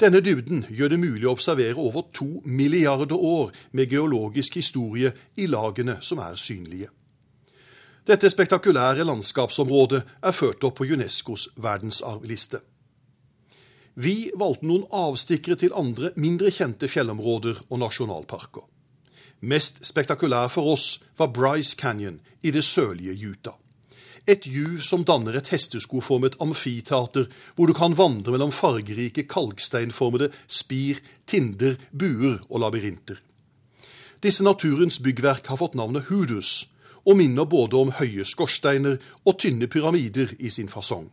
Denne dybden gjør det mulig å observere over to milliarder år med geologisk historie i lagene som er synlige. Dette spektakulære landskapsområdet er ført opp på Unescos verdensarvliste. Vi valgte noen avstikkere til andre, mindre kjente fjellområder og nasjonalparker. Mest spektakulær for oss var Bryce Canyon i det sørlige Utah. Et juv som danner et hesteskoformet amfiteater, hvor du kan vandre mellom fargerike kalksteinformede spir, tinder, buer og labyrinter. Disse naturens byggverk har fått navnet hudus, og minner både om høye skorsteiner og tynne pyramider i sin fasong.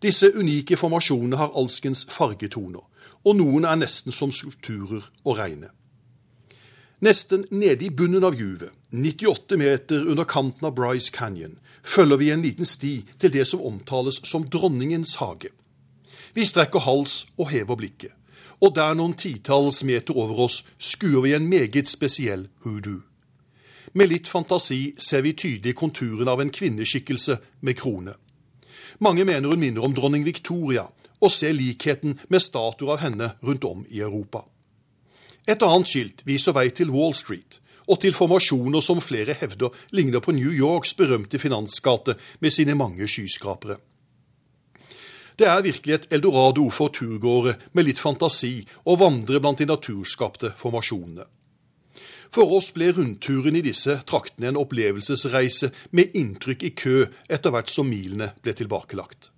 Disse unike formasjonene har alskens fargetoner, og noen er nesten som skulpturer å regne. Nesten nede i bunnen av juvet, 98 meter under kanten av Bryce Canyon, følger vi en liten sti til det som omtales som Dronningens hage. Vi strekker hals og hever blikket, og der noen titalls meter over oss skuer vi en meget spesiell hoodoo. Med litt fantasi ser vi tydelig konturen av en kvinneskikkelse med krone. Mange mener hun minner om dronning Victoria, og ser likheten med statuer av henne rundt om i Europa. Et annet skilt viser vei til Wall Street, og til formasjoner som flere hevder ligner på New Yorks berømte finansgate med sine mange skyskrapere. Det er virkelig et eldorado for turgåere med litt fantasi å vandre blant de naturskapte formasjonene. For oss ble rundturen i disse traktene en opplevelsesreise med inntrykk i kø etter hvert som milene ble tilbakelagt.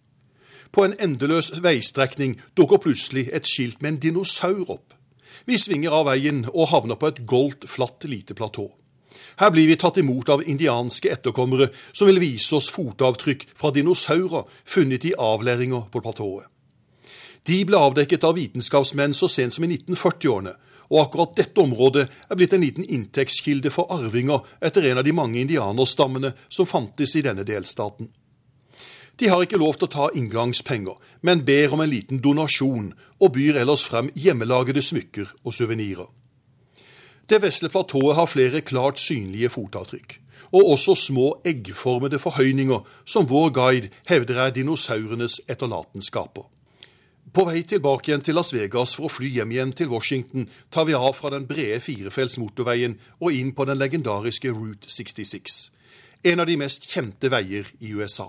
På en endeløs veistrekning dukker plutselig et skilt med en dinosaur opp. Vi svinger av veien og havner på et goldt, flatt lite platå. Her blir vi tatt imot av indianske etterkommere som vil vise oss fotavtrykk fra dinosaurer funnet i avlæringer på platået. De ble avdekket av vitenskapsmenn så sent som i 1940-årene, og akkurat dette området er blitt en liten inntektskilde for arvinger etter en av de mange indianerstammene som fantes i denne delstaten. De har ikke lov til å ta inngangspenger, men ber om en liten donasjon, og byr ellers frem hjemmelagede smykker og suvenirer. Det vesle platået har flere klart synlige fotavtrykk, og også små eggformede forhøyninger som vår guide hevder er dinosaurenes etterlatenskaper. På vei tilbake igjen til Las Vegas for å fly hjem igjen til Washington, tar vi av fra den brede firefelts motorveien og inn på den legendariske Route 66, en av de mest kjente veier i USA.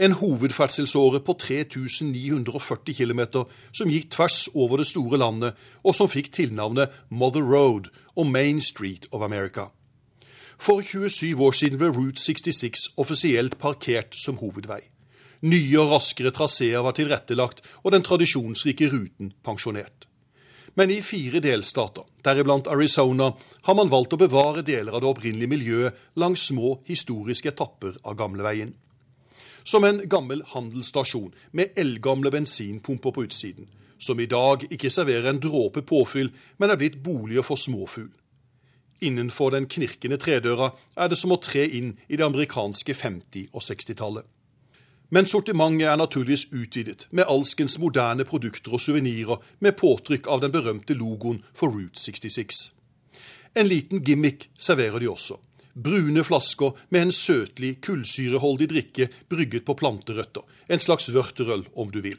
En hovedferdselsåre på 3940 km som gikk tvers over det store landet, og som fikk tilnavnet Mother Road og Main Street of America. For 27 år siden ble Route 66 offisielt parkert som hovedvei. Nye og raskere traseer var tilrettelagt, og den tradisjonsrike ruten pensjonert. Men i fire delstater, deriblant Arizona, har man valgt å bevare deler av det opprinnelige miljøet langs små historiske etapper av gamleveien. Som en gammel handelsstasjon med eldgamle bensinpumper på utsiden, som i dag ikke serverer en dråpe påfyll, men er blitt boliger for småfugl. Innenfor den knirkende tredøra er det som å tre inn i det amerikanske 50- og 60-tallet. Men sortimentet er naturligvis utvidet med alskens moderne produkter og suvenirer med påtrykk av den berømte logoen for Route 66. En liten gimmick serverer de også. Brune flasker med en søtlig, kullsyreholdig drikke brygget på planterøtter. En slags vørterøl, om du vil.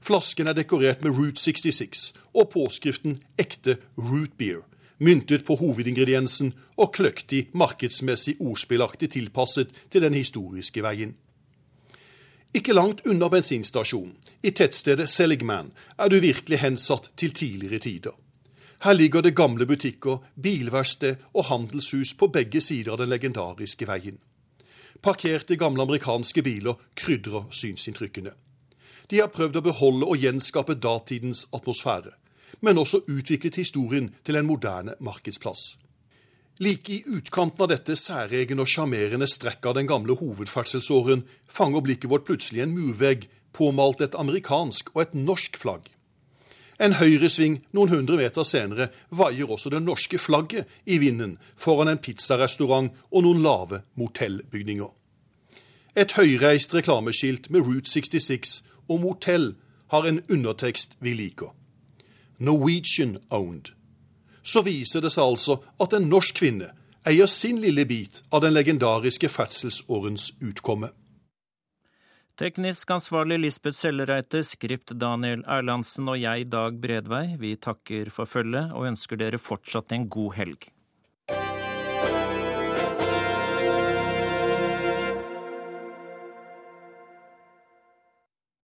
Flasken er dekorert med Route 66 og påskriften ekte root beer, myntet på hovedingrediensen og kløktig markedsmessig ordspillaktig tilpasset til den historiske veien. Ikke langt unna bensinstasjonen, i tettstedet Seligman, er du virkelig hensatt til tidligere tider. Her ligger det gamle butikker, bilverksted og handelshus på begge sider av den legendariske veien. Parkerte gamle amerikanske biler krydrer synsinntrykkene. De har prøvd å beholde og gjenskape datidens atmosfære, men også utviklet historien til en moderne markedsplass. Like i utkanten av dette særegne og sjarmerende strekket av den gamle hovedferdselsåren fanger blikket vårt plutselig en murvegg påmalt et amerikansk og et norsk flagg. En høyresving noen hundre meter senere vaier også det norske flagget i vinden foran en pizzarestaurant og noen lave motellbygninger. Et høyreist reklameskilt med Route 66 og motell har en undertekst vi liker. Norwegian owned så viser det seg altså at en norsk kvinne eier sin lille bit av den legendariske ferdselsårens utkomme. Teknisk ansvarlig Lisbeth Sellereite, skript Daniel Erlandsen og jeg, Dag Bredvei, vi takker for følget og ønsker dere fortsatt en god helg.